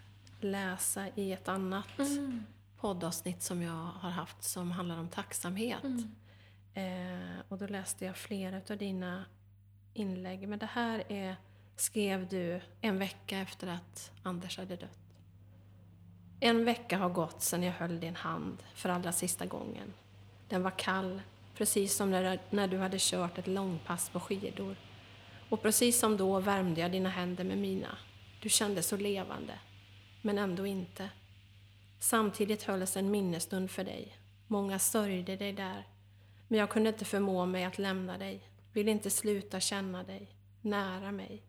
läsa i ett annat mm. poddavsnitt som jag har haft som handlar om tacksamhet. Mm. Eh, och då läste jag flera av dina inlägg. Men det här är, skrev du en vecka efter att Anders hade dött. En vecka har gått sedan jag höll din hand för allra sista gången. Den var kall, precis som när, när du hade kört ett långpass på skidor. Och precis som då värmde jag dina händer med mina. Du kände så levande, men ändå inte. Samtidigt hölls en minnesstund för dig. Många sörjde dig där. Men jag kunde inte förmå mig att lämna dig. Ville inte sluta känna dig. Nära mig.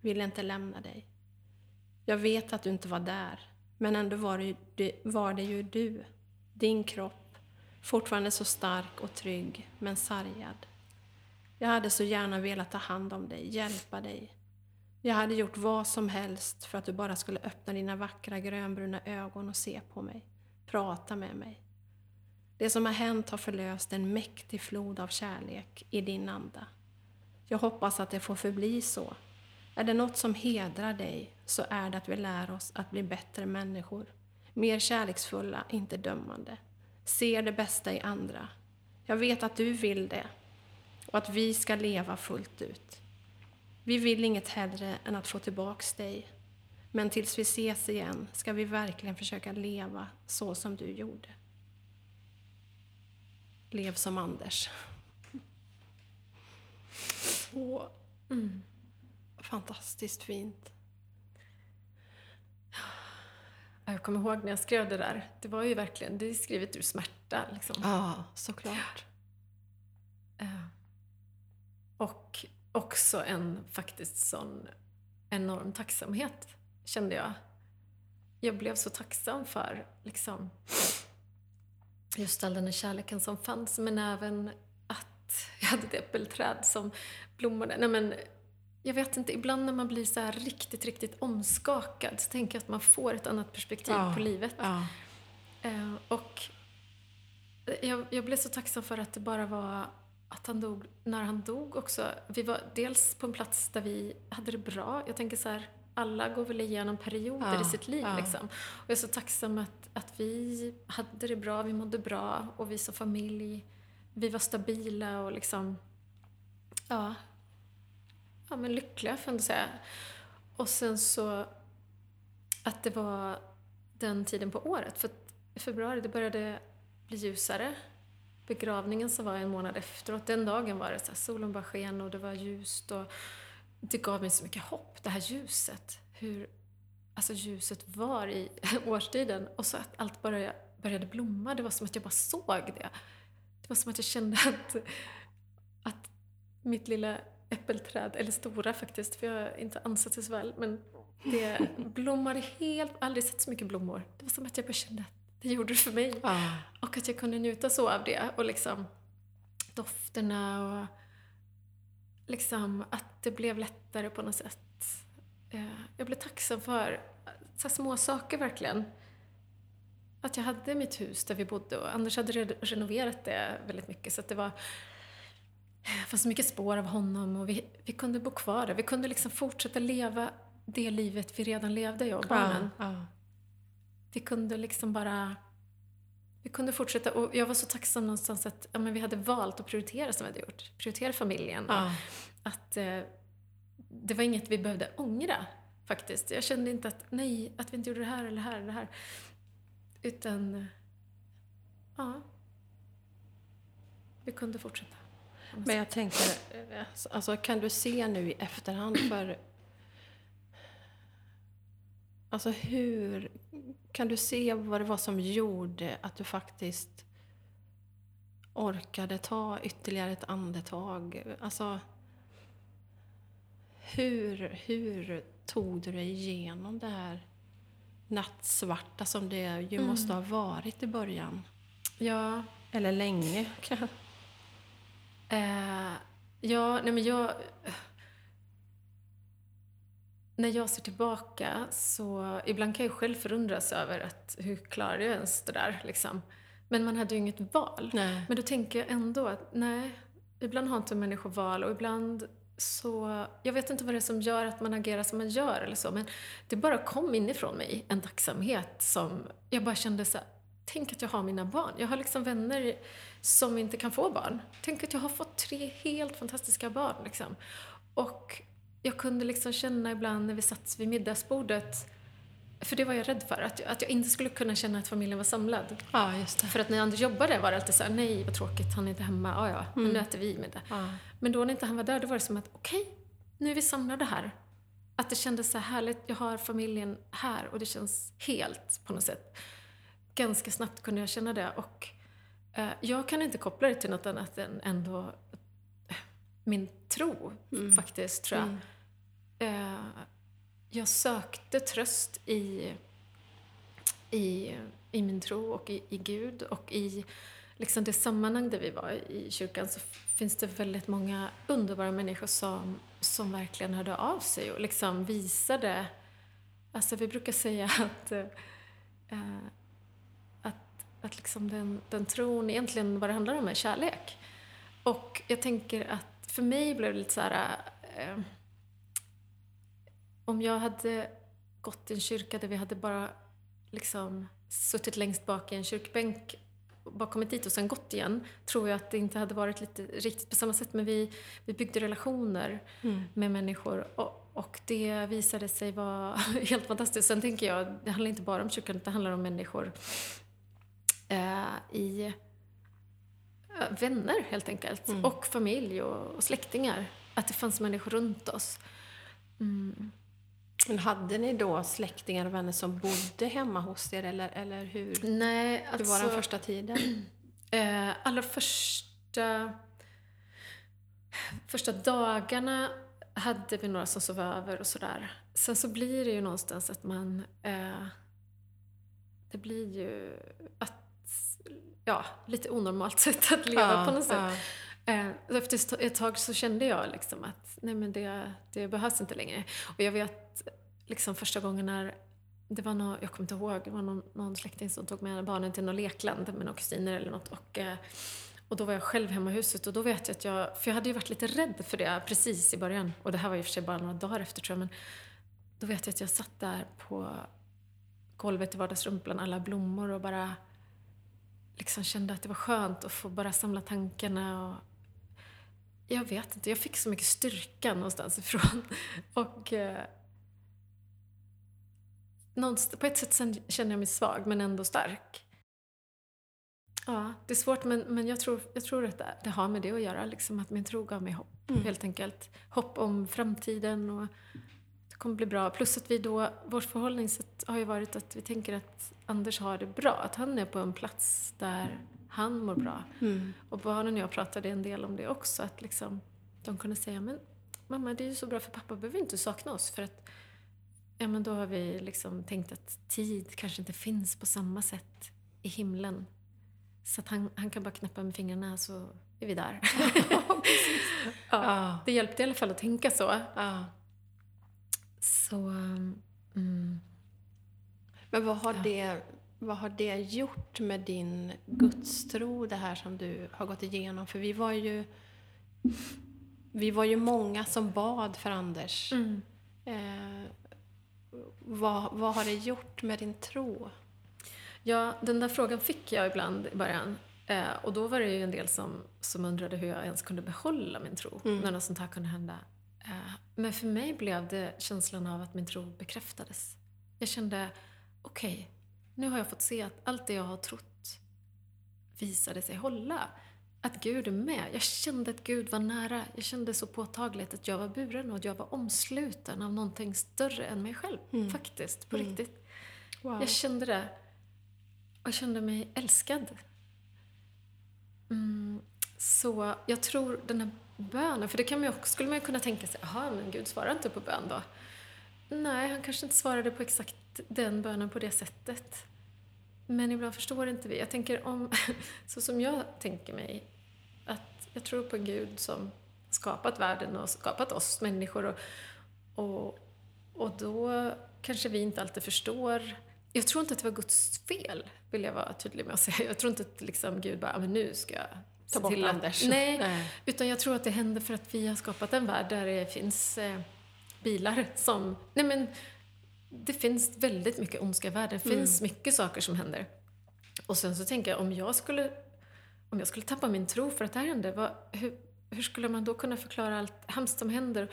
Ville inte lämna dig. Jag vet att du inte var där. Men ändå var det, var det ju du. Din kropp. Fortfarande så stark och trygg, men sargad. Jag hade så gärna velat ta hand om dig, hjälpa dig. Jag hade gjort vad som helst för att du bara skulle öppna dina vackra grönbruna ögon och se på mig. Prata med mig. Det som har hänt har förlöst en mäktig flod av kärlek i din anda. Jag hoppas att det får förbli så. Är det något som hedrar dig så är det att vi lär oss att bli bättre människor. Mer kärleksfulla, inte dömande. Ser det bästa i andra. Jag vet att du vill det och att vi ska leva fullt ut. Vi vill inget hellre än att få tillbaks dig. Men tills vi ses igen ska vi verkligen försöka leva så som du gjorde. Lev som Anders. Så mm. fantastiskt fint. Jag kommer ihåg när jag skrev det där. Det var ju verkligen, det är skrivet ur smärta. Liksom. Ja, såklart. Uh, och också en faktiskt sån enorm tacksamhet, kände jag. Jag blev så tacksam för liksom, just all den här kärleken som fanns, men även att jag hade ett äppelträd som blommade. Nej, men, jag vet inte, ibland när man blir så här riktigt, riktigt omskakad så tänker jag att man får ett annat perspektiv ja, på livet. Ja. Eh, och jag, jag, blev så tacksam för att det bara var att han dog när han dog också. Vi var dels på en plats där vi hade det bra. Jag tänker så här, alla går väl igenom perioder ja, i sitt liv. Ja. Liksom. Och jag är så tacksam att, att vi hade det bra, vi mådde bra och vi som familj, vi var stabila och liksom, ja, ja men lyckliga får jag ändå säga. Och sen så att det var den tiden på året. För i februari det började bli ljusare. Begravningen som var en månad efteråt, den dagen var det så här, solen bara sken och det var ljust och det gav mig så mycket hopp, det här ljuset. Hur alltså ljuset var i årstiden och så att allt bara började blomma. Det var som att jag bara såg det. Det var som att jag kände att, att mitt lilla äppelträd, eller stora faktiskt, för jag har inte ansett det så väl, men det blommade helt, aldrig sett så mycket blommor. Det var som att jag bara kände att det gjorde det för mig. Ah. Och att jag kunde njuta så av det. Och liksom dofterna och liksom att det blev lättare på något sätt. Eh, jag blev tacksam för så små saker verkligen. Att jag hade mitt hus där vi bodde och Anders hade renoverat det väldigt mycket så att det var det fanns så mycket spår av honom och vi, vi kunde bo kvar där. Vi kunde liksom fortsätta leva det livet vi redan levde, jag och barnen. Ja, ja. Vi kunde liksom bara... Vi kunde fortsätta och jag var så tacksam någonstans att ja, men vi hade valt att prioritera som vi hade gjort. Prioritera familjen. Ja. Att eh, det var inget vi behövde ångra faktiskt. Jag kände inte att nej, att vi inte gjorde det här eller det här eller det här. Utan, ja. Vi kunde fortsätta. Men jag tänker, eh, alltså kan du se nu i efterhand för Alltså hur kan du se vad det var som gjorde att du faktiskt orkade ta ytterligare ett andetag? Alltså, hur, hur tog du dig igenom det här nattsvarta som det ju mm. måste ha varit i början? Ja. Eller länge. eh, ja, nej men jag när jag ser tillbaka så ibland kan jag själv förundras över att hur klarade jag ens det där liksom. Men man hade ju inget val. Nej. Men då tänker jag ändå att nej, ibland har inte människor val och ibland så, jag vet inte vad det är som gör att man agerar som man gör eller så, men det bara kom inifrån mig en tacksamhet som jag bara kände så tänk att jag har mina barn. Jag har liksom vänner som inte kan få barn. Tänk att jag har fått tre helt fantastiska barn. Liksom. Och jag kunde liksom känna ibland när vi satt vid middagsbordet för det var jag rädd för, att, att jag inte skulle kunna känna att familjen var samlad. Ja, just det. För att när Anders jobbade var det alltid så här, nej vad tråkigt, han är inte hemma, ja ja, Mm. nu äter vi middag. Ja. Men då när inte han var där, då var det som att okej, nu är vi samlade här. Att det kändes så här härligt, jag har familjen här och det känns helt på något sätt. Ganska snabbt kunde jag känna det och eh, jag kan inte koppla det till något annat än ändå eh, min tro Mm. faktiskt, tror jag. Mm. Eh, jag sökte tröst i, i, i min tro och i, i Gud och i liksom det sammanhang där vi var i kyrkan så finns det väldigt många underbara människor som, som verkligen hörde av sig och liksom visade... Alltså vi brukar säga att, eh, eh att, att liksom den, den tron egentligen vad det handlar om är kärlek. Och jag tänker att för mig blev det lite så här... Äh, om jag hade gått i en kyrka där vi hade bara liksom suttit längst bak i en kyrkbänk bara kommit dit och sen gått igen, tror jag att det inte hade varit lite riktigt på samma sätt. Men vi, vi byggde relationer Mm. med människor och, och det visade sig vara helt fantastiskt. Sen tänker jag, det handlar inte bara om kyrkan, det handlar om människor eh, i eh, vänner helt enkelt. Mm. Och familj och, och släktingar. Att det fanns människor runt oss. Mm. Men hade ni då släktingar och vänner som bodde hemma hos er eller, eller hur? Nej, Hur alltså... var den första tiden? Eh, allra första, första dagarna hade vi några som sov över och sådär. Sen så blir det ju någonstans att man... Eh, det blir ju att... Ja, lite onormalt sätt att leva på något sätt. ja. Eh, efter ett tag så kände jag liksom att nej men det, det behövs inte längre. Och jag vet liksom första gången när det var någon, jag kommer inte ihåg, det var någon, någon släkting som tog med barnen till något lekland med några kusiner eller något. Och, eh, och då var jag själv hemma i huset och då vet jag att jag, för jag hade ju varit lite rädd för det precis i början. Och det här var i och för sig bara några dagar efter tror jag, men då vet jag att jag satt där på golvet i vardagsrummet bland alla blommor och bara liksom kände att det var skönt att få bara samla tankarna och jag vet inte, jag fick så mycket styrka någonstans ifrån. Och eh, på ett sätt känner jag mig svag men ändå stark. Ja, det är svårt men, men jag, tror, jag tror att det, det har med det att göra, liksom att min tro gav mig hopp Mm. helt enkelt. Hopp om framtiden och det kommer bli bra. Plus att vi då, vårt förhållningssätt har ju varit att vi tänker att Anders har det bra, att han är på en plats där han mår bra. Mm. Och barnen och jag pratade en del om det också, att liksom, de kunde säga men mamma det är ju så bra för pappa behöver inte sakna oss för att ja men då har vi liksom tänkt att tid kanske inte finns på samma sätt i himlen. Så att han, han kan bara knäppa med fingrarna så är vi där. ja, Ja. det hjälpte i alla fall att tänka så. Ja. Så, mm, Men vad har, det, vad har det gjort med din gudstro, det här som du har gått igenom? För vi var ju, vi var ju många som bad för Anders. mm. Eh, vad, vad har det gjort med din tro? Ja, den där frågan fick jag ibland i början. Eh, och då var det ju en del som, som undrade hur jag ens kunde behålla min tro Mm. när något sånt här kunde hända. Eh, men för mig blev det känslan av att min tro bekräftades. Jag kände, okej, nu har jag fått se att allt det jag har trott visade sig hålla. Att Gud är med. Jag kände att Gud var nära. Jag kände så påtagligt att jag var buren och att jag var omsluten av någonting större än mig själv. Mm. Faktiskt, på Mm. riktigt. Wow. Jag kände det. Och jag kände mig älskad. Mm, så jag tror den här bönen, för det kan man ju också, skulle man ju kunna tänka sig, jaha, men Gud svarar inte på bön då? Nej, han kanske inte svarade på exakt den bönen på det sättet. Men ibland förstår inte vi. Jag tänker om, så som jag tänker mig, att jag tror på en Gud som skapat världen och skapat oss människor och, och, och då kanske vi inte alltid förstår. Jag tror inte att det var Guds fel, vill jag vara tydlig med att säga. Jag tror inte att liksom Gud bara, "Ah, men nu ska jag Ta bort till att-" Anders. Nej, Nej. utan jag tror att det händer för att vi har skapat en värld där det finns eh, bilar som... Nej men, det finns väldigt mycket ondska i världen. Det finns mycket saker som händer. Och sen så tänker jag, om jag skulle, om jag skulle tappa min tro för att det här hände, vad, hur, hur skulle man då kunna förklara allt hemskt som händer?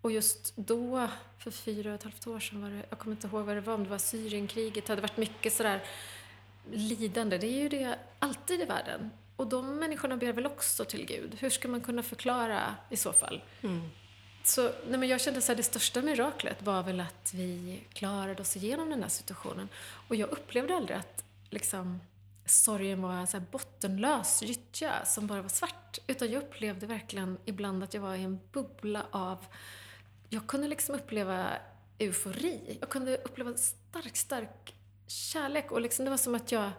Och just då, för fyra och ett halvt år sedan var det, jag kommer inte ihåg vad det var, om det var Syrienkriget, det hade varit mycket sådär lidande. Det är ju det alltid i världen. Och de människorna ber väl också till Gud. Hur ska man kunna förklara i så fall? Mm. Så nej men jag kände att det största miraklet var väl att vi klarade oss igenom den här situationen. Och jag upplevde aldrig att liksom, sorgen var så här bottenlös gyttja som bara var svart. Utan jag upplevde verkligen ibland att jag var i en bubbla av... Jag kunde liksom uppleva eufori. Jag kunde uppleva stark, stark kärlek. Och liksom, det var som att jag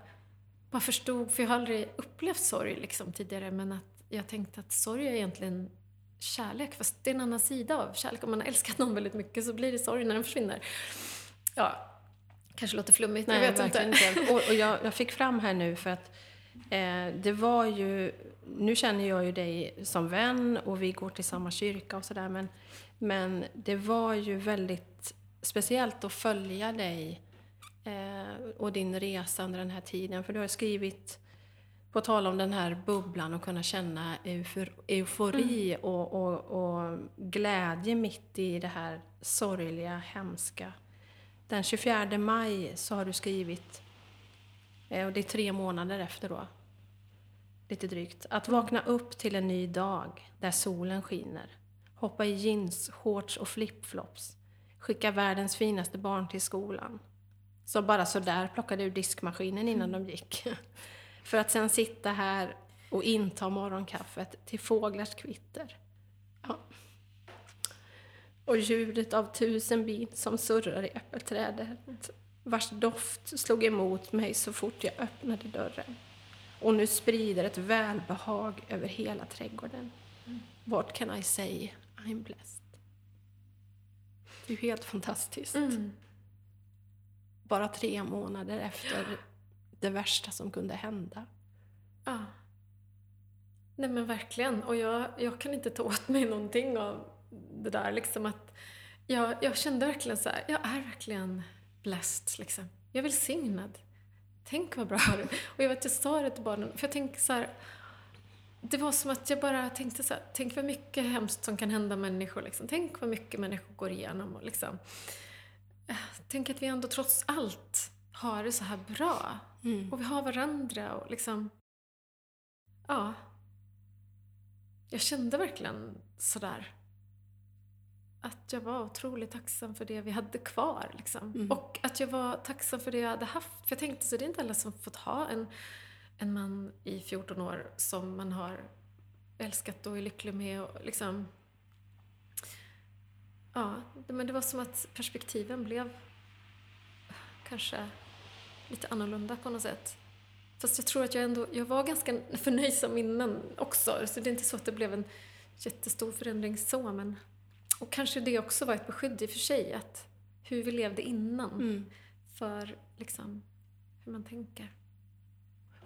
bara förstod, för jag har aldrig upplevt sorg liksom tidigare, men att jag tänkte att sorg är egentligen kärlek, fast det är en annan sida av kärlek. Om man har älskat någon väldigt mycket så blir det sorg när den försvinner. Ja, kanske låter flummigt, Nej, jag vet inte. inte. Och, och jag, jag fick fram här nu för att eh, det var ju... Nu känner jag ju dig som vän och vi går till samma kyrka och sådär men, men det var ju väldigt speciellt att följa dig eh, och din resa under den här tiden. För du har skrivit, på tal om den här bubblan och kunna känna eufor, eufori och, och, och glädje mitt i det här sorgliga, hemska. Den 24 maj så har du skrivit, eh, och det är tre månader efter då, lite drygt. Att vakna upp till en ny dag där solen skiner. Hoppa i jeans, shorts och flipflops. Skicka världens finaste barn till skolan. Så bara så där plockade ur diskmaskinen innan de gick. För att sen sitta här och inta morgonkaffet till fåglars kvitter. Ja. Och ljudet av tusen bin som surrar i äppelträdet vars doft slog emot mig så fort jag öppnade dörren. Och nu sprider ett välbehag över hela trädgården. What can I say? I'm blessed. Det är ju helt fantastiskt. Mm. Bara tre månader efter det värsta som kunde hända. Ja. Nej men verkligen. Och jag, jag kan inte ta åt mig någonting av det där liksom att jag, jag kände verkligen så här, jag är verkligen blessed liksom. Jag är välsignad. Tänk vad bra det är. Och jag vet, jag sa det till barnen, för jag tänkte så här, det var som att jag bara tänkte så här, tänk vad mycket hemskt som kan hända människor liksom. Tänk vad mycket människor går igenom och liksom. Eh, tänk att vi ändå trots allt har det så här bra. Mm. Och vi har varandra och liksom... Ja. Jag kände verkligen sådär att jag var otroligt tacksam för det vi hade kvar. Liksom. Mm. Och att jag var tacksam för det jag hade haft. För jag tänkte så det är inte alla som fått ha en, en man i 14 år som man har älskat och är lycklig med. Och liksom, ja, men det var som att perspektiven blev kanske lite annorlunda på något sätt. Fast jag tror att jag ändå, jag var ganska förnöjsam innan också, så det är inte så att det blev en jättestor förändring så, men och kanske det också var ett beskydd i och för sig, att hur vi levde innan, Mm. för liksom hur man tänker.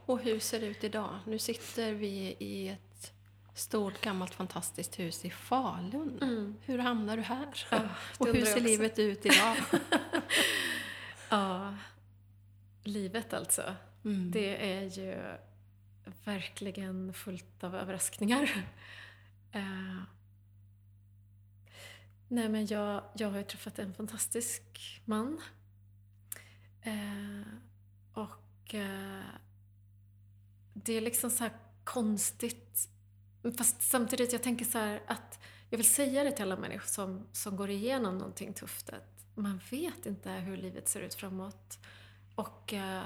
Och hur ser det ut idag? Nu sitter vi i ett stort gammalt fantastiskt hus i Falun. Hur hamnar du här? Ja, och hur ser livet ut idag? Ja, livet alltså. Mm. Det är ju verkligen fullt av överraskningar. Eh, nej men jag, jag har ju träffat en fantastisk man. Eh, och eh, det är liksom så här konstigt. Fast samtidigt, jag tänker så att jag vill säga det till alla människor som, som går igenom någonting tufft. Att man vet inte hur livet ser ut framåt. Och eh,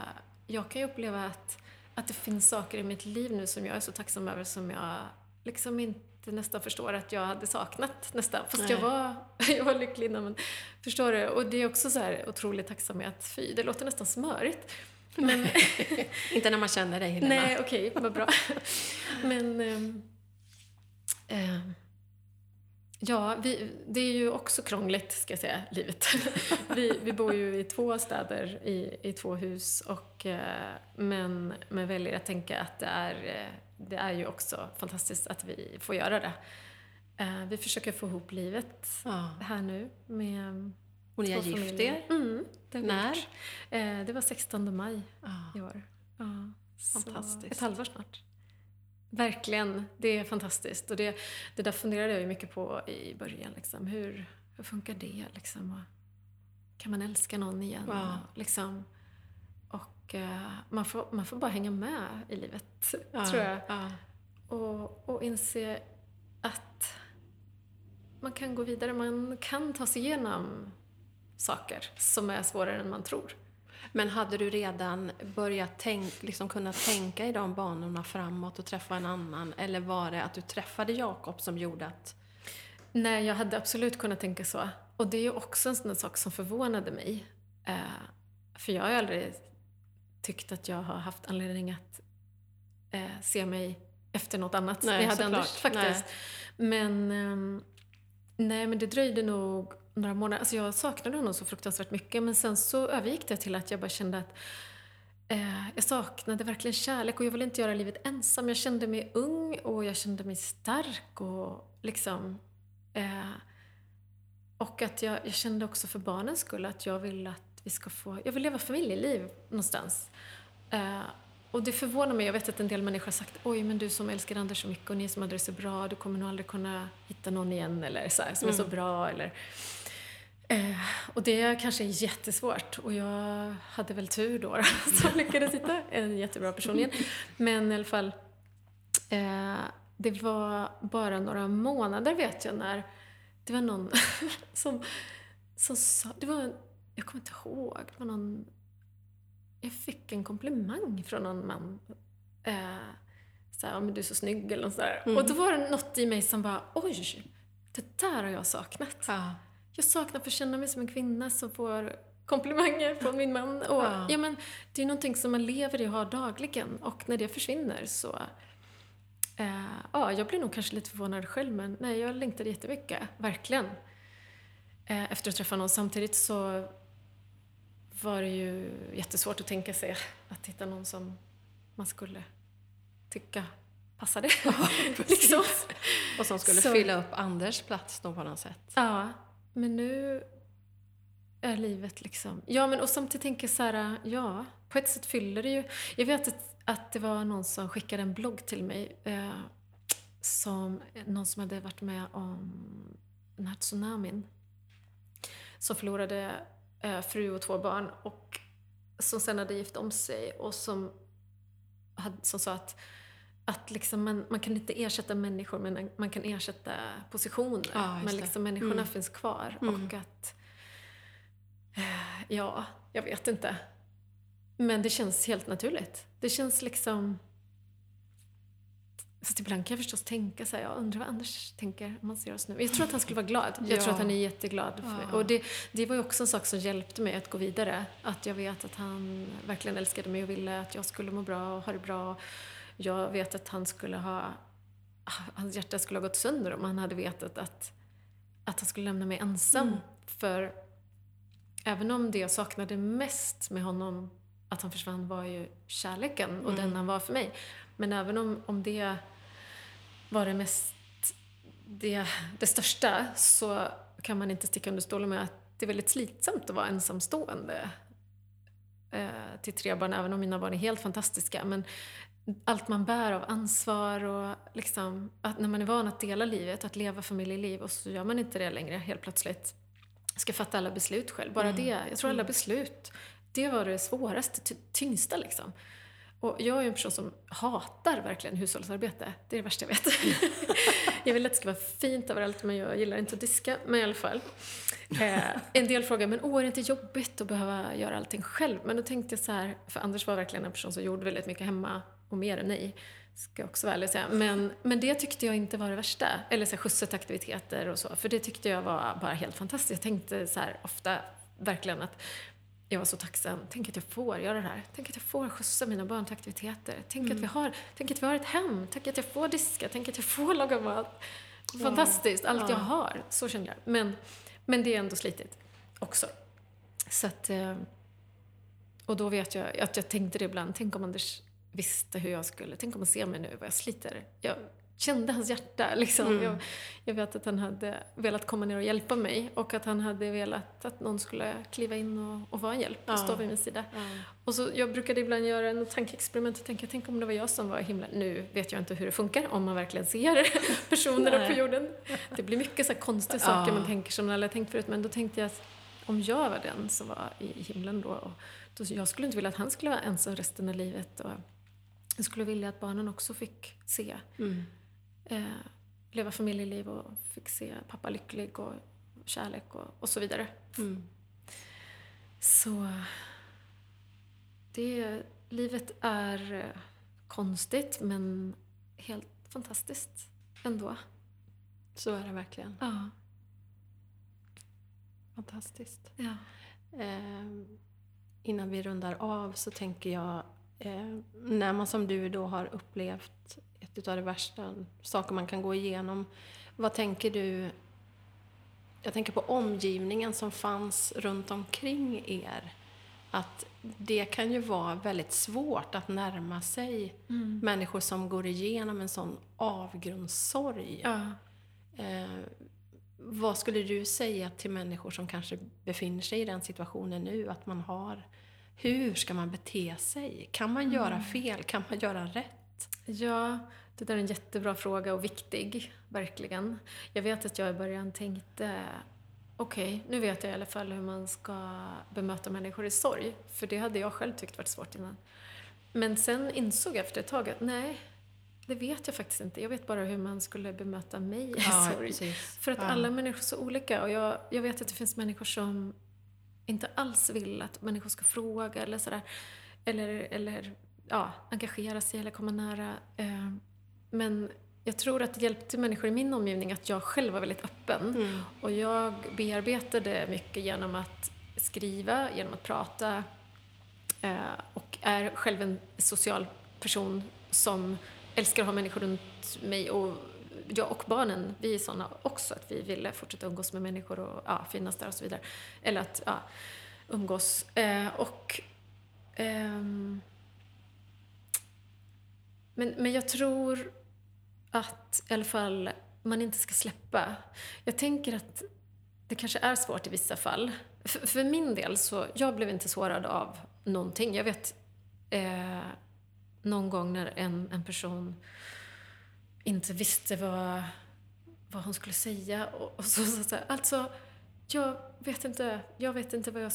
jag kan ju uppleva att, att det finns saker i mitt liv nu som jag är så tacksam över som jag liksom inte nästan förstår att jag hade saknat nästan. Fast jag var, jag var lycklig innan. Men, förstår du? Och det är också så här otrolig tacksamhet. Fy, det låter nästan smörigt. Men, Inte när man känner dig, Helena. Nej, okej, vad bra. Men... ehm, ehm, ja, vi, det är ju också krångligt, ska jag säga, livet. vi, vi bor ju i två städer, i, i två hus, och, eh, men, men väljer att tänka att det är, eh, det är ju också fantastiskt att vi får göra det. Eh, vi försöker få ihop livet Ja. här nu med Och ni har gift er? Mm, det När? det var 16 maj Ja. i år. Ja, Fantastiskt. Ett halvår snart. Verkligen, det är fantastiskt. Och det, det där funderade jag ju mycket på i början. Liksom. Hur, hur funkar det? Liksom? Och kan man älska någon igen? Och, liksom, och eh, man, får, man får bara hänga med i livet, Ja, tror jag. Ja. Och, och inse att man kan gå vidare. Man kan ta sig igenom saker som är svårare än man tror. Men hade du redan börjat tänk, liksom kunna tänka i de banorna framåt och träffa en annan? Eller var det att du träffade Jakob som gjorde att... Nej, jag hade absolut kunnat tänka så. Och det är ju också en sån sak som förvånade mig. Eh, för jag har ju aldrig tyckt att jag har haft anledning att eh, se mig efter något annat. Nej, jag hade såklart. Anders faktiskt. Men, ehm, nej, men det dröjde nog några månader. Alltså jag saknade honom så fruktansvärt mycket. Men sen så övergick det till att jag bara kände att eh, jag saknade verkligen kärlek och jag ville inte göra livet ensam. Jag kände mig ung och jag kände mig stark och liksom Eh, och att jag, jag kände också för barnens skull att jag vill att vi ska få, jag vill leva familjeliv någonstans. Eh, och det förvånar mig, jag vet att en del människor har sagt oj men du som älskar Anders så mycket och ni som hade det så bra, du kommer nog aldrig kunna hitta någon igen eller så här, som är så bra eller Eh, och det kanske är jättesvårt och jag hade väl tur då, då som lyckades hitta en jättebra person igen. Men i alla fall, eh, det var bara några månader vet jag när det var någon som, som sa, det var, jag kommer inte ihåg, det var någon, jag fick en komplimang från någon man. Eh, såhär, men du är så snygg eller något sådär. Mm. Och då var det något i mig som bara, oj, det där har jag saknat. Ja. Jag saknar att få känna mig som en kvinna som får komplimanger från min man. Och, Ja. ja. men, det är någonting som man lever i och har dagligen och när det försvinner så... Eh, ja, jag blir nog kanske lite förvånad själv men nej, jag längtade jättemycket. Verkligen. Eh, efter att träffa någon. Samtidigt så var det ju jättesvårt att tänka sig att hitta någon som man skulle tycka passade. liksom. Och som skulle Så- fylla upp Anders plats då på något sätt. Ja, men nu är livet liksom... Ja, men och samtidigt tänker jag så här, ja, på ett sätt fyller det ju... Jag vet att, att det var någon som skickade en blogg till mig, eh, som, någon som hade varit med om den här tsunamin, som förlorade eh, fru och två barn och som sen hade gift om sig och som, hade, som sa att att liksom man, man kan inte ersätta människor men man kan ersätta positioner. Ja, men liksom människorna Mm. finns kvar. Mm. Och att... eh, Ja, jag vet inte. Men det känns helt naturligt. Det känns liksom... Fast ibland kan jag förstås tänka så här, jag undrar vad Anders tänker om han ser oss nu. Jag tror att han skulle vara glad. Jag Ja. tror att han är jätteglad. För, Ja. Och det, det var ju också en sak som hjälpte mig att gå vidare. Att jag vet att han verkligen älskade mig och ville att jag skulle må bra och ha det bra. Jag vet att han skulle ha... Hans hjärta skulle ha gått sönder om han hade vetat att, att han skulle lämna mig ensam. Mm. För även om det jag saknade mest med honom, att han försvann, var ju kärleken och Mm. den han var för mig. Men även om, om det var det mest, det, det största, så kan man inte sticka under stolen med att det är väldigt slitsamt att vara ensamstående eh, till tre barn, även om mina barn är helt fantastiska. Men allt man bär av ansvar och liksom, att när man är van att dela livet, att leva familjeliv och så gör man inte det längre helt plötsligt. Ska fatta alla beslut själv. Bara Mm. det. Jag tror alla beslut, det var det svåraste, ty- tyngsta liksom. Och jag är en person som hatar verkligen hushållsarbete. Det är det värsta jag vet. jag vill att det ska vara fint överallt men jag gillar inte att diska. Men i alla fall. Eh, en del frågar, men åh, är det inte jobbigt att behöva göra allting själv? Men då tänkte jag så här, för Anders var verkligen en person som gjorde väldigt mycket hemma och mer än mig. Ska jag också vara ärlig och säga. Men, men det tyckte jag inte var det värsta. Eller så här, skjutsa till aktiviteter och så. För det tyckte jag var bara helt fantastiskt. Jag tänkte så här ofta verkligen att jag var så tacksam. Tänk att jag får göra det här. Tänk att jag får skjutsa mina barn till aktiviteter. Tänk, att, vi har, tänk att vi har ett hem. Tänk att jag får diska. Tänk att jag får laga mat. Fantastiskt, allt jag Ja. har. Så kände jag. Men, men det är ändå slitigt också. Så att, eh, och då vet jag att jag tänkte det ibland. Tänk om Anders visste hur jag skulle... Tänk om han ser mig nu, vad jag sliter. Jag kände hans hjärta. Liksom. Mm. Jag, jag, vet att han hade velat komma ner och hjälpa mig och att han hade velat att någon skulle kliva in och, och vara en hjälp och ja. stå vid min sida. Ja. Och så, jag brukade ibland göra en tankeexperiment och tänka, tänk om det var jag som var i himlen. Nu vet jag inte hur det funkar, om man verkligen ser personerna på jorden. Det blir mycket så konstiga saker man tänker som man aldrig tänkt förut, men då tänkte jag att om jag var den som var i himlen då, och då jag skulle inte vilja att han skulle vara ensam resten av livet. Och jag skulle vilja att barnen också fick se mm eh, leva familjeliv och fick se pappa lycklig och kärlek och, och så vidare. Mm. Så det, livet är eh, konstigt men helt fantastiskt ändå. Så är det verkligen. Ja. Fantastiskt. Ja. Eh, innan vi rundar av så tänker jag, eh, när man som du då har upplevt ett av de värsta saker man kan gå igenom. Vad tänker du? Jag tänker på omgivningen som fanns runt omkring er. Att det kan ju vara väldigt svårt att närma sig mm. människor som går igenom en sån avgrundssorg. Ja. Eh, vad skulle du säga till människor som kanske befinner sig i den situationen nu? Att man har... Hur ska man bete sig? Kan man mm. göra fel? Kan man göra rätt? Ja, det där är en jättebra fråga och viktig, verkligen. Jag vet att jag i början tänkte okej, okay, nu vet jag i alla fall hur man ska bemöta människor i sorg. För det hade jag själv tyckt varit svårt innan. Men sen insåg jag efter ett tag att nej, det vet jag faktiskt inte. Jag vet bara hur man skulle bemöta mig i ja, sorg. Precis. För att ja. alla människor är så olika. Och jag, jag vet att det finns människor som inte alls vill att människor ska fråga eller sådär. Eller, eller ja, engagera sig eller komma nära. Eh, men jag tror att det hjälpte människor i min omgivning att jag själv var väldigt öppen. Mm. Och jag bearbetade mycket genom att skriva, genom att prata eh, och är själv en social person som älskar att ha människor runt mig och jag och barnen, vi är sådana också att vi ville fortsätta umgås med människor och ja, finnas där och så vidare. Eller att ja, umgås. Eh, och ehm, men, men jag tror att i alla fall man inte ska släppa. Jag tänker att det kanske är svårt i vissa fall. För, för min del så, jag blev inte sårad av någonting. Jag vet eh, någon gång när en, en person inte visste vad, vad hon skulle säga och, och så så, här, alltså, jag vet inte, jag vet inte vad jag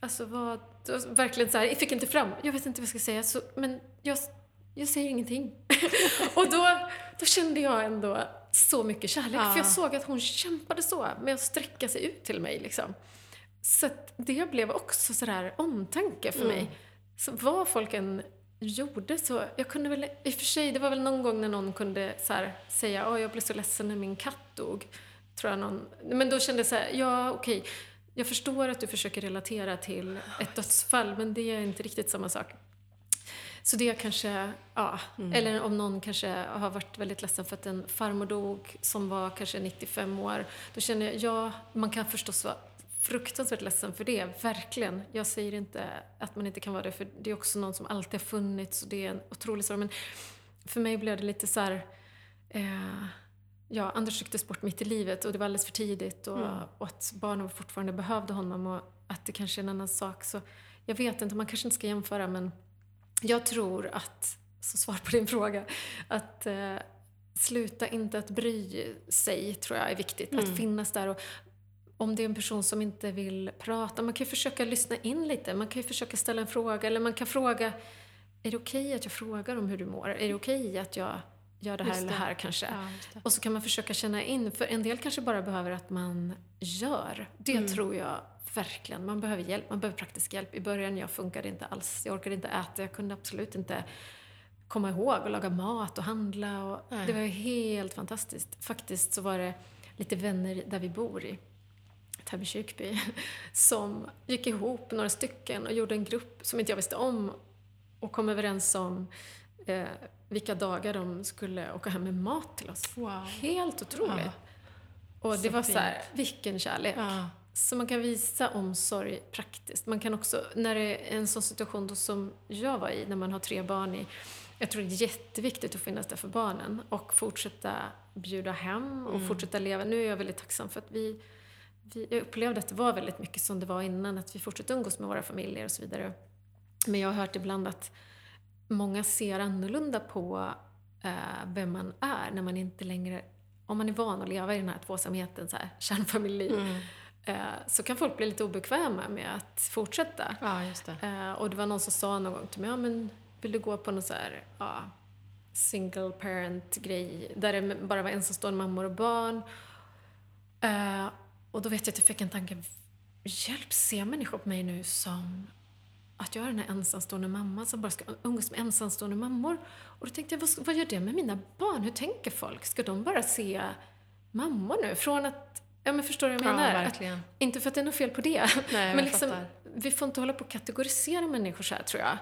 Alltså vad, verkligen så här, jag fick inte fram, jag vet inte vad jag ska säga, så, men jag jag säger ingenting. och då, då kände jag ändå så mycket kärlek. Ja. För jag såg att hon kämpade så med att sträcka sig ut till mig. Liksom. Så det blev också sådär omtanke för mm. mig. Så vad folk än gjorde så, jag kunde väl, i och för sig, det var väl någon gång när någon kunde så här, säga åh jag blev så ledsen när min katt dog. Tror jag någon, men då kände jag så här, ja okej, jag förstår att du försöker relatera till ett dödsfall men det är inte riktigt samma sak. Så det kanske, ja. Mm. Eller om någon kanske har varit väldigt ledsen för att en farmor dog som var kanske 95 år. Då känner jag, ja, man kan förstås vara fruktansvärt ledsen för det, verkligen. Jag säger inte att man inte kan vara det, för det är också någon som alltid har funnits och det är en otrolig sorg. Men för mig blev det lite så här, eh, ja, Anders rycktes bort mitt i livet och det var alldeles för tidigt och, mm. och att barnen fortfarande behövde honom och att det kanske är en annan sak. Så jag vet inte, man kanske inte ska jämföra men jag tror att, så svar på din fråga, att eh, sluta inte att bry sig tror jag är viktigt. Mm. Att finnas där och om det är en person som inte vill prata, man kan ju försöka lyssna in lite. Man kan ju försöka ställa en fråga eller man kan fråga är det okej okay att jag frågar om hur du mår? Är det okej okay att jag gör det här det. eller det här kanske? Ja, och så kan man försöka känna in, för en del kanske bara behöver att man gör. Det mm. tror jag verkligen. Man behöver hjälp, man behöver praktisk hjälp. I början jag funkade inte alls. Jag orkade inte äta, jag kunde absolut inte komma ihåg och laga mat och handla. Och det var helt fantastiskt. Faktiskt så var det lite vänner där vi bor i Täby kyrkby som gick ihop, några stycken, och gjorde en grupp som inte jag visste om och kom överens om eh, vilka dagar de skulle åka hem med mat till oss. Wow. Helt otroligt. Ja. Och det så var fint. så här, vilken kärlek. Ja. Så man kan visa omsorg praktiskt. Man kan också, när det är en sån situation då som jag var i, när man har tre barn i Jag tror det är jätteviktigt att finnas där för barnen och fortsätta bjuda hem och Mm. fortsätta leva. Nu är jag väldigt tacksam för att vi, vi upplevde att det var väldigt mycket som det var innan, att vi fortsatte umgås med våra familjer och så vidare. Men jag har hört ibland att många ser annorlunda på eh, vem man är när man inte längre, om man är van att leva i den här tvåsamheten, så här, kärnfamilj, Mm. eh, så kan folk bli lite obekväma med att fortsätta. Ja, just det. Eh, och det var någon som sa någon gång till mig, ja men vill du gå på någon så här, ja, single parent grej där det bara var ensamstående mammor och barn. Och då vet jag att jag fick en tanke, hjälp, ser människor på mig nu som att jag är den här ensamstående mamman som bara ska umgås med ensamstående mammor. Och då tänkte jag, vad, vad gör det med mina barn? Hur tänker folk? Ska de bara se mammor nu? Från att, ja men förstår du vad jag Ja, menar? verkligen. Att, inte för att det är något fel på det. Nej, men liksom, fattar. vi får inte hålla på och kategorisera människor så här, tror jag.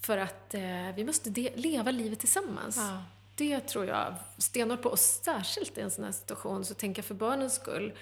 För att eh, vi måste leva livet tillsammans. Ja. Det tror jag stenhårt på. Och särskilt i en sån här situation så tänker jag för barnens skull.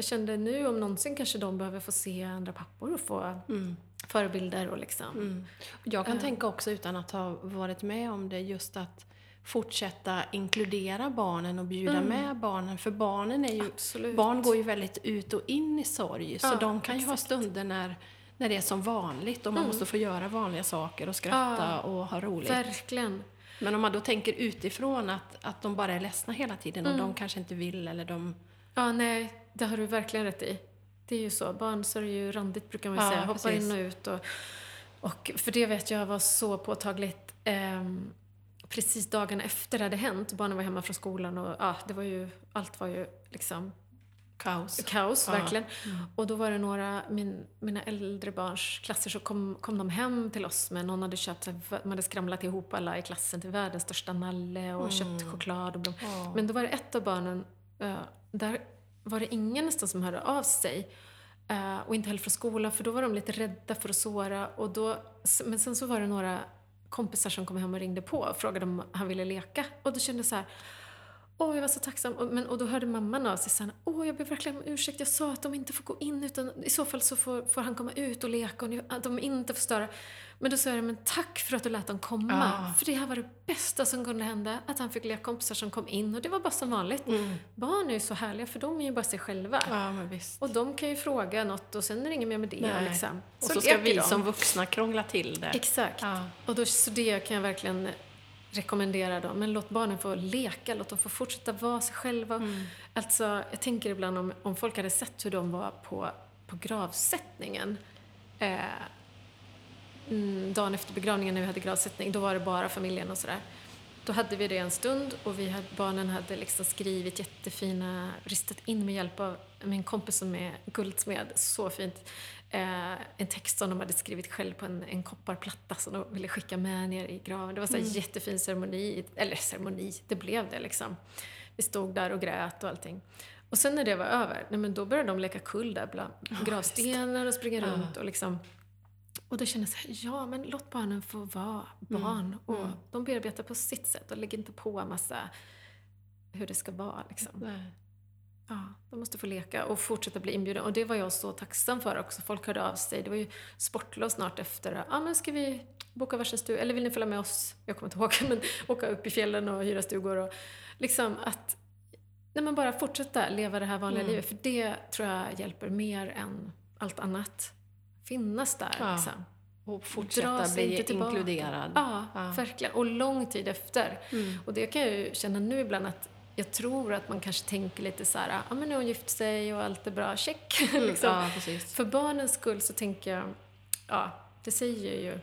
Jag kände nu om någonsin kanske de behöver få se andra pappor och få Mm. förebilder och liksom. Mm. Jag kan Eh. tänka också utan att ha varit med om det just att fortsätta inkludera barnen och bjuda Mm. med barnen. För barnen är ju, Absolut. barn går ju väldigt ut och in i sorg. Så Ja, de kan ju ha exakt. stunder när, när det är som vanligt och man Mm. måste få göra vanliga saker och skratta Ja, och ha roligt. Verkligen. Men om man då tänker utifrån att, att de bara är ledsna hela tiden och Mm. de kanske inte vill eller de... Ja, nej, det har du verkligen rätt i. Det är ju så. Barn så är det ju randigt brukar man ju Ja, säga. Hoppar precis. in och ut. Och, och för det vet jag var så påtagligt ehm, precis dagarna efter det hade hänt. Barnen var hemma från skolan och ja, det var ju, allt var ju liksom Kaos. kaos, Ja. verkligen. Mm. Och då var det några, min, mina äldre barns klasser, så kom, kom de hem till oss med någon hade köpt, man hade skramlat ihop alla i klassen till världens största nalle och Mm. köpt choklad och blom. Ja. Men då var det ett av barnen, eh, där var det ingen nästan som hörde av sig. Eh, och inte heller från skolan, för då var de lite rädda för att såra. Och då, men sen så var det några kompisar som kom hem och ringde på och frågade om han ville leka. Och då kände jag så här, Åh, jag var så tacksam. Och, men, och då hörde mamman av sig sen. Åh, jag ber verkligen om ursäkt. Jag sa att de inte får gå in utan i så fall så får, får han komma ut och leka och ni, att de inte får störa. Men då sa jag, men tack för att du lät dem komma. Ja. För det här var det bästa som kunde hända. Att han fick lekkompisar som kom in och det var bara som vanligt. Mm. Barn är ju så härliga för de är ju bara sig själva. Ja, men visst. Och de kan ju fråga något och sen är det inget mer med det. Nej. Liksom. Och så, ska leker vi de. som vuxna krångla till det. Exakt. Ja. Och då, så det kan jag verkligen rekommendera dem. Men låt barnen få leka, låt dem få fortsätta vara sig själva. Mm. Alltså, jag tänker ibland om, om folk hade sett hur de var på, på gravsättningen. Eh, mm, dagen efter begravningen när vi hade gravsättning, då var det bara familjen och sådär. Då hade vi det en stund och vi hade, barnen hade liksom skrivit jättefina, ristat in med hjälp av min kompis som är guldsmed, så fint. Eh, en text som de hade skrivit själv på en, en kopparplatta som de ville skicka med ner i graven. Det var så här Mm. jättefin ceremoni, eller ceremoni, det blev det liksom. Vi stod där och grät och allting. Och sen när det var över, nej men då började de leka kull där bland gravstenar och springa runt och liksom och då kände jag så här, ja men låt barnen få vara barn. Och mm. de bearbetar på sitt sätt och lägg inte på en massa hur det ska vara. Liksom. Ja, de måste få leka och fortsätta bli inbjudna. Och det var jag så tacksam för också. Folk hörde av sig. Det var ju sportlov snart efter. Ja, men ska vi boka varsin stuga? Eller vill ni följa med oss? Jag kommer inte ihåg, men åka upp i fjällen och hyra stugor. Och liksom att nej, men bara fortsätta leva det här vanliga Mm. livet. För det tror jag hjälper mer än allt annat. Finnas där Ja. liksom. Och fortsätta bli inkluderad. Ja, Ja. verkligen. Och lång tid efter. Mm. Och det kan jag ju känna nu ibland att jag tror att man kanske tänker lite så här, ja men nu har hon gift sig och allt är bra, check. liksom. Ja. För barnens skull så tänker jag, ja, det säger ju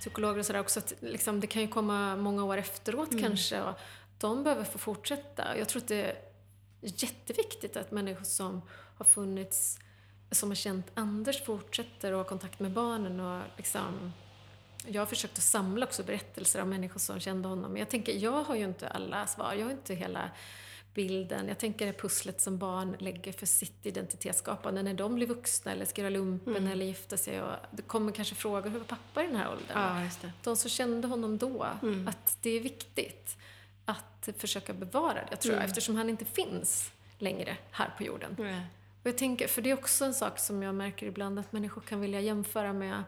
psykologer och sådär också, att liksom, det kan ju komma många år efteråt Mm. kanske och de behöver få fortsätta. Jag tror att det är jätteviktigt att människor som har funnits, som har känt Anders fortsätter att ha kontakt med barnen och liksom jag har försökt att samla också berättelser av människor som kände honom. Men jag tänker, jag har ju inte alla svar. Jag har inte hela bilden. Jag tänker det pusslet som barn lägger för sitt identitetsskapande när de blir vuxna eller ska göra lumpen Mm. eller gifta sig. Och det kommer kanske frågor, hur var pappa i den här åldern? Ja. De som kände honom då, Mm. att det är viktigt att försöka bevara det, tror jag, Mm. eftersom han inte finns längre här på jorden. Och jag tänker, för det är också en sak som jag märker ibland att människor kan vilja jämföra med,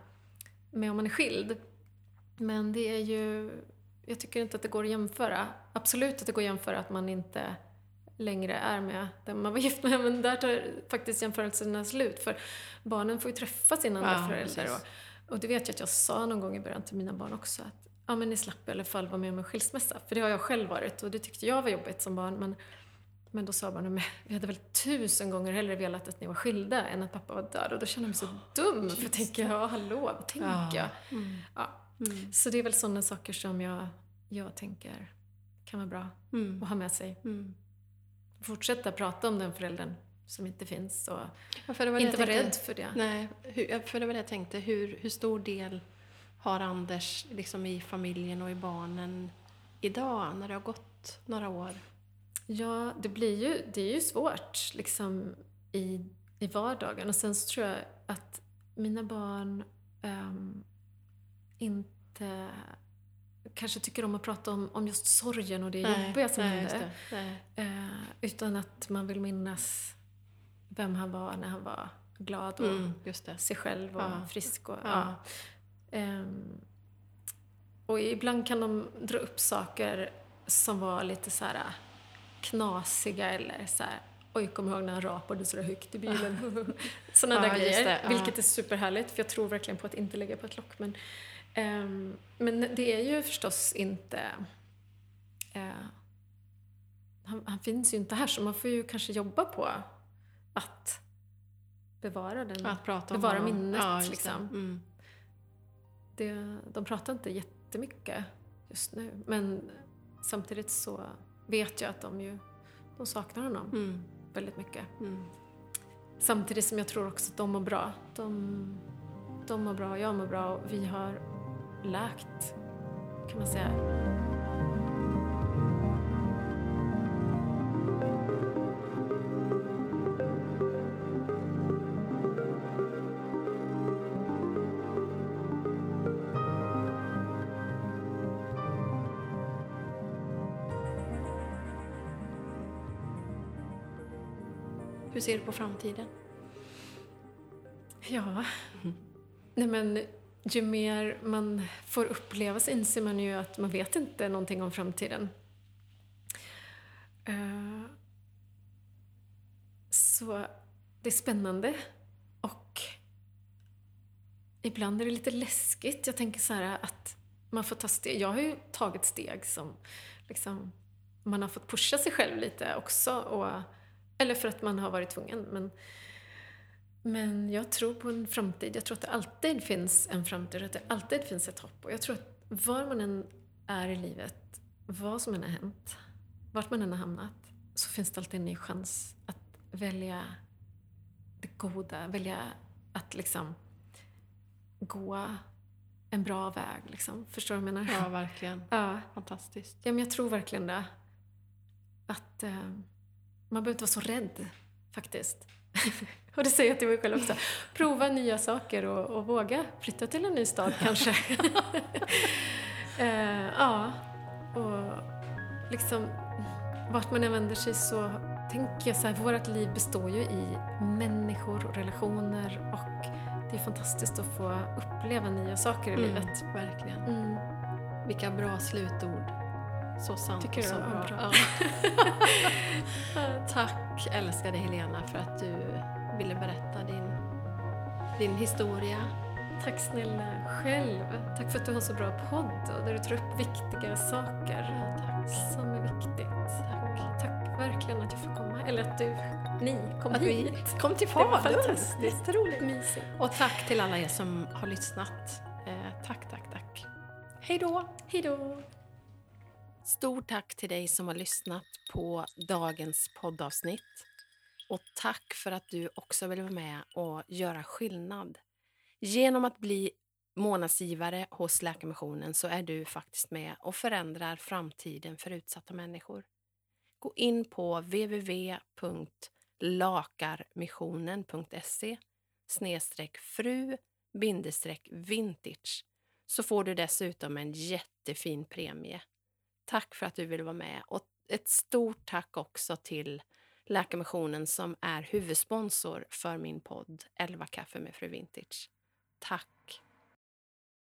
med om man är skild. Men det är ju jag tycker inte att det går att jämföra. Absolut att det går att jämföra att man inte längre är med den man var gift med, men där tar faktiskt jämförelserna slut. För barnen får ju träffa sin andra Ja, förälder. precis. Och, och det vet jag att jag sa någon gång i början till mina barn också. Att ja, men ni slapp i alla fall vara med om en skilsmässa. För det har jag själv varit och det tyckte jag var jobbigt som barn. Men, men då sa barnen, men vi hade väl tusen gånger hellre velat att ni var skilda än att pappa var död. Och då kände jag mig så dum. För jag tänker, ja hallå, vad tänker Ja. jag? Mm. Ja. Mm. Så det är väl sådana saker som jag, jag tänker kan vara bra Mm. att ha med sig. Mm. Fortsätta prata om den föräldern som inte finns och Ja, inte vara tänkte. rädd för det. Nej, hur, för det var det jag tänkte. Hur, hur stor del har Anders liksom i familjen och i barnen idag, när det har gått några år? Ja, det blir ju, det är ju svårt liksom i, i vardagen. Och sen så tror jag att mina barn ehm, inte kanske tycker om att prata om, om just sorgen och det jobbiga som nej, hände. det. Nej. Eh, utan att man vill minnas vem han var när han var glad och Mm, just det. sig själv och Ja. frisk. Och, Ja. ja. Ehm, och ibland kan de dra upp saker som var lite så här knasiga eller så här Oj, kom ihåg när han rapade så där högt i bilen. Sådana där grejer. det. Vilket är superhärligt, för jag tror verkligen på att inte lägga på ett lock. Men, ehm, men det är ju förstås inte... eh, han, han finns ju inte här, så man får ju kanske jobba på att bevara den. Att prata om Bevara honom. minnet, ja, liksom. Mm. det, de pratar inte jättemycket just nu. Men samtidigt så vet jag att de ju de saknar honom Mm. väldigt mycket. Mm. Samtidigt som jag tror också att de mår bra. De, de mår bra och jag mår bra och vi har läkt, kan man säga. Ser du på framtiden? Ja. Nej men, ju mer man får uppleva så inser man ju att man vet inte någonting om framtiden. Eh, Så det är spännande och ibland är det lite läskigt. Jag tänker så här att man får ta steg. Jag har ju tagit steg som liksom, man har fått pusha sig själv lite också. Och, eller för att man har varit tvungen. Men, men jag tror på en framtid. Jag tror att det alltid finns en framtid, att det alltid finns ett hopp. Och jag tror att var man än är i livet, vad som än har hänt, vart man än har hamnat, så finns det alltid en ny chans att välja det goda, välja att liksom gå en bra väg. Liksom. Förstår du vad jag menar? Ja, verkligen. Ja. Fantastiskt. Ja, men jag tror verkligen det. Att eh, man behöver inte vara så rädd, faktiskt. och det säger jag till mig själv också. Prova nya saker och, och våga flytta till en ny stad kanske. eh, ja, och liksom vart man än vänder sig så tänker jag så här, vårt liv består ju i människor och relationer och det är fantastiskt att få uppleva nya saker i Mm, livet. verkligen. Mm. Vilka bra slutord. Så sant Tycker och så bra. bra. Ja. Tack älskade Helena för att du ville berätta din, din historia. Tack snälla själv. Tack för att du har så bra podd och där du tar upp viktiga saker Ja, tack. som är viktigt. Tack. Tack verkligen att jag får komma. Eller att du, ni kom Att vi hit. kom till Det var Falun. fantastiskt. Jätteroligt. Mysigt. Och tack till alla er som har lyssnat. Eh, tack, tack, tack. Hej då! Hej då! Stort tack till dig som har lyssnat på dagens poddavsnitt. Och tack för att du också vill vara med och göra skillnad. Genom att bli månadsgivare hos Läkarmissionen så är du faktiskt med och förändrar framtiden för utsatta människor. Gå in på www.lakarmissionen.se snedstreck fru-vintage så får du dessutom en jättefin premie. Tack för att du vill vara med och ett stort tack också till Läkarmissionen som är huvudsponsor för min podd 11 kaffe med Fru Vintage. Tack!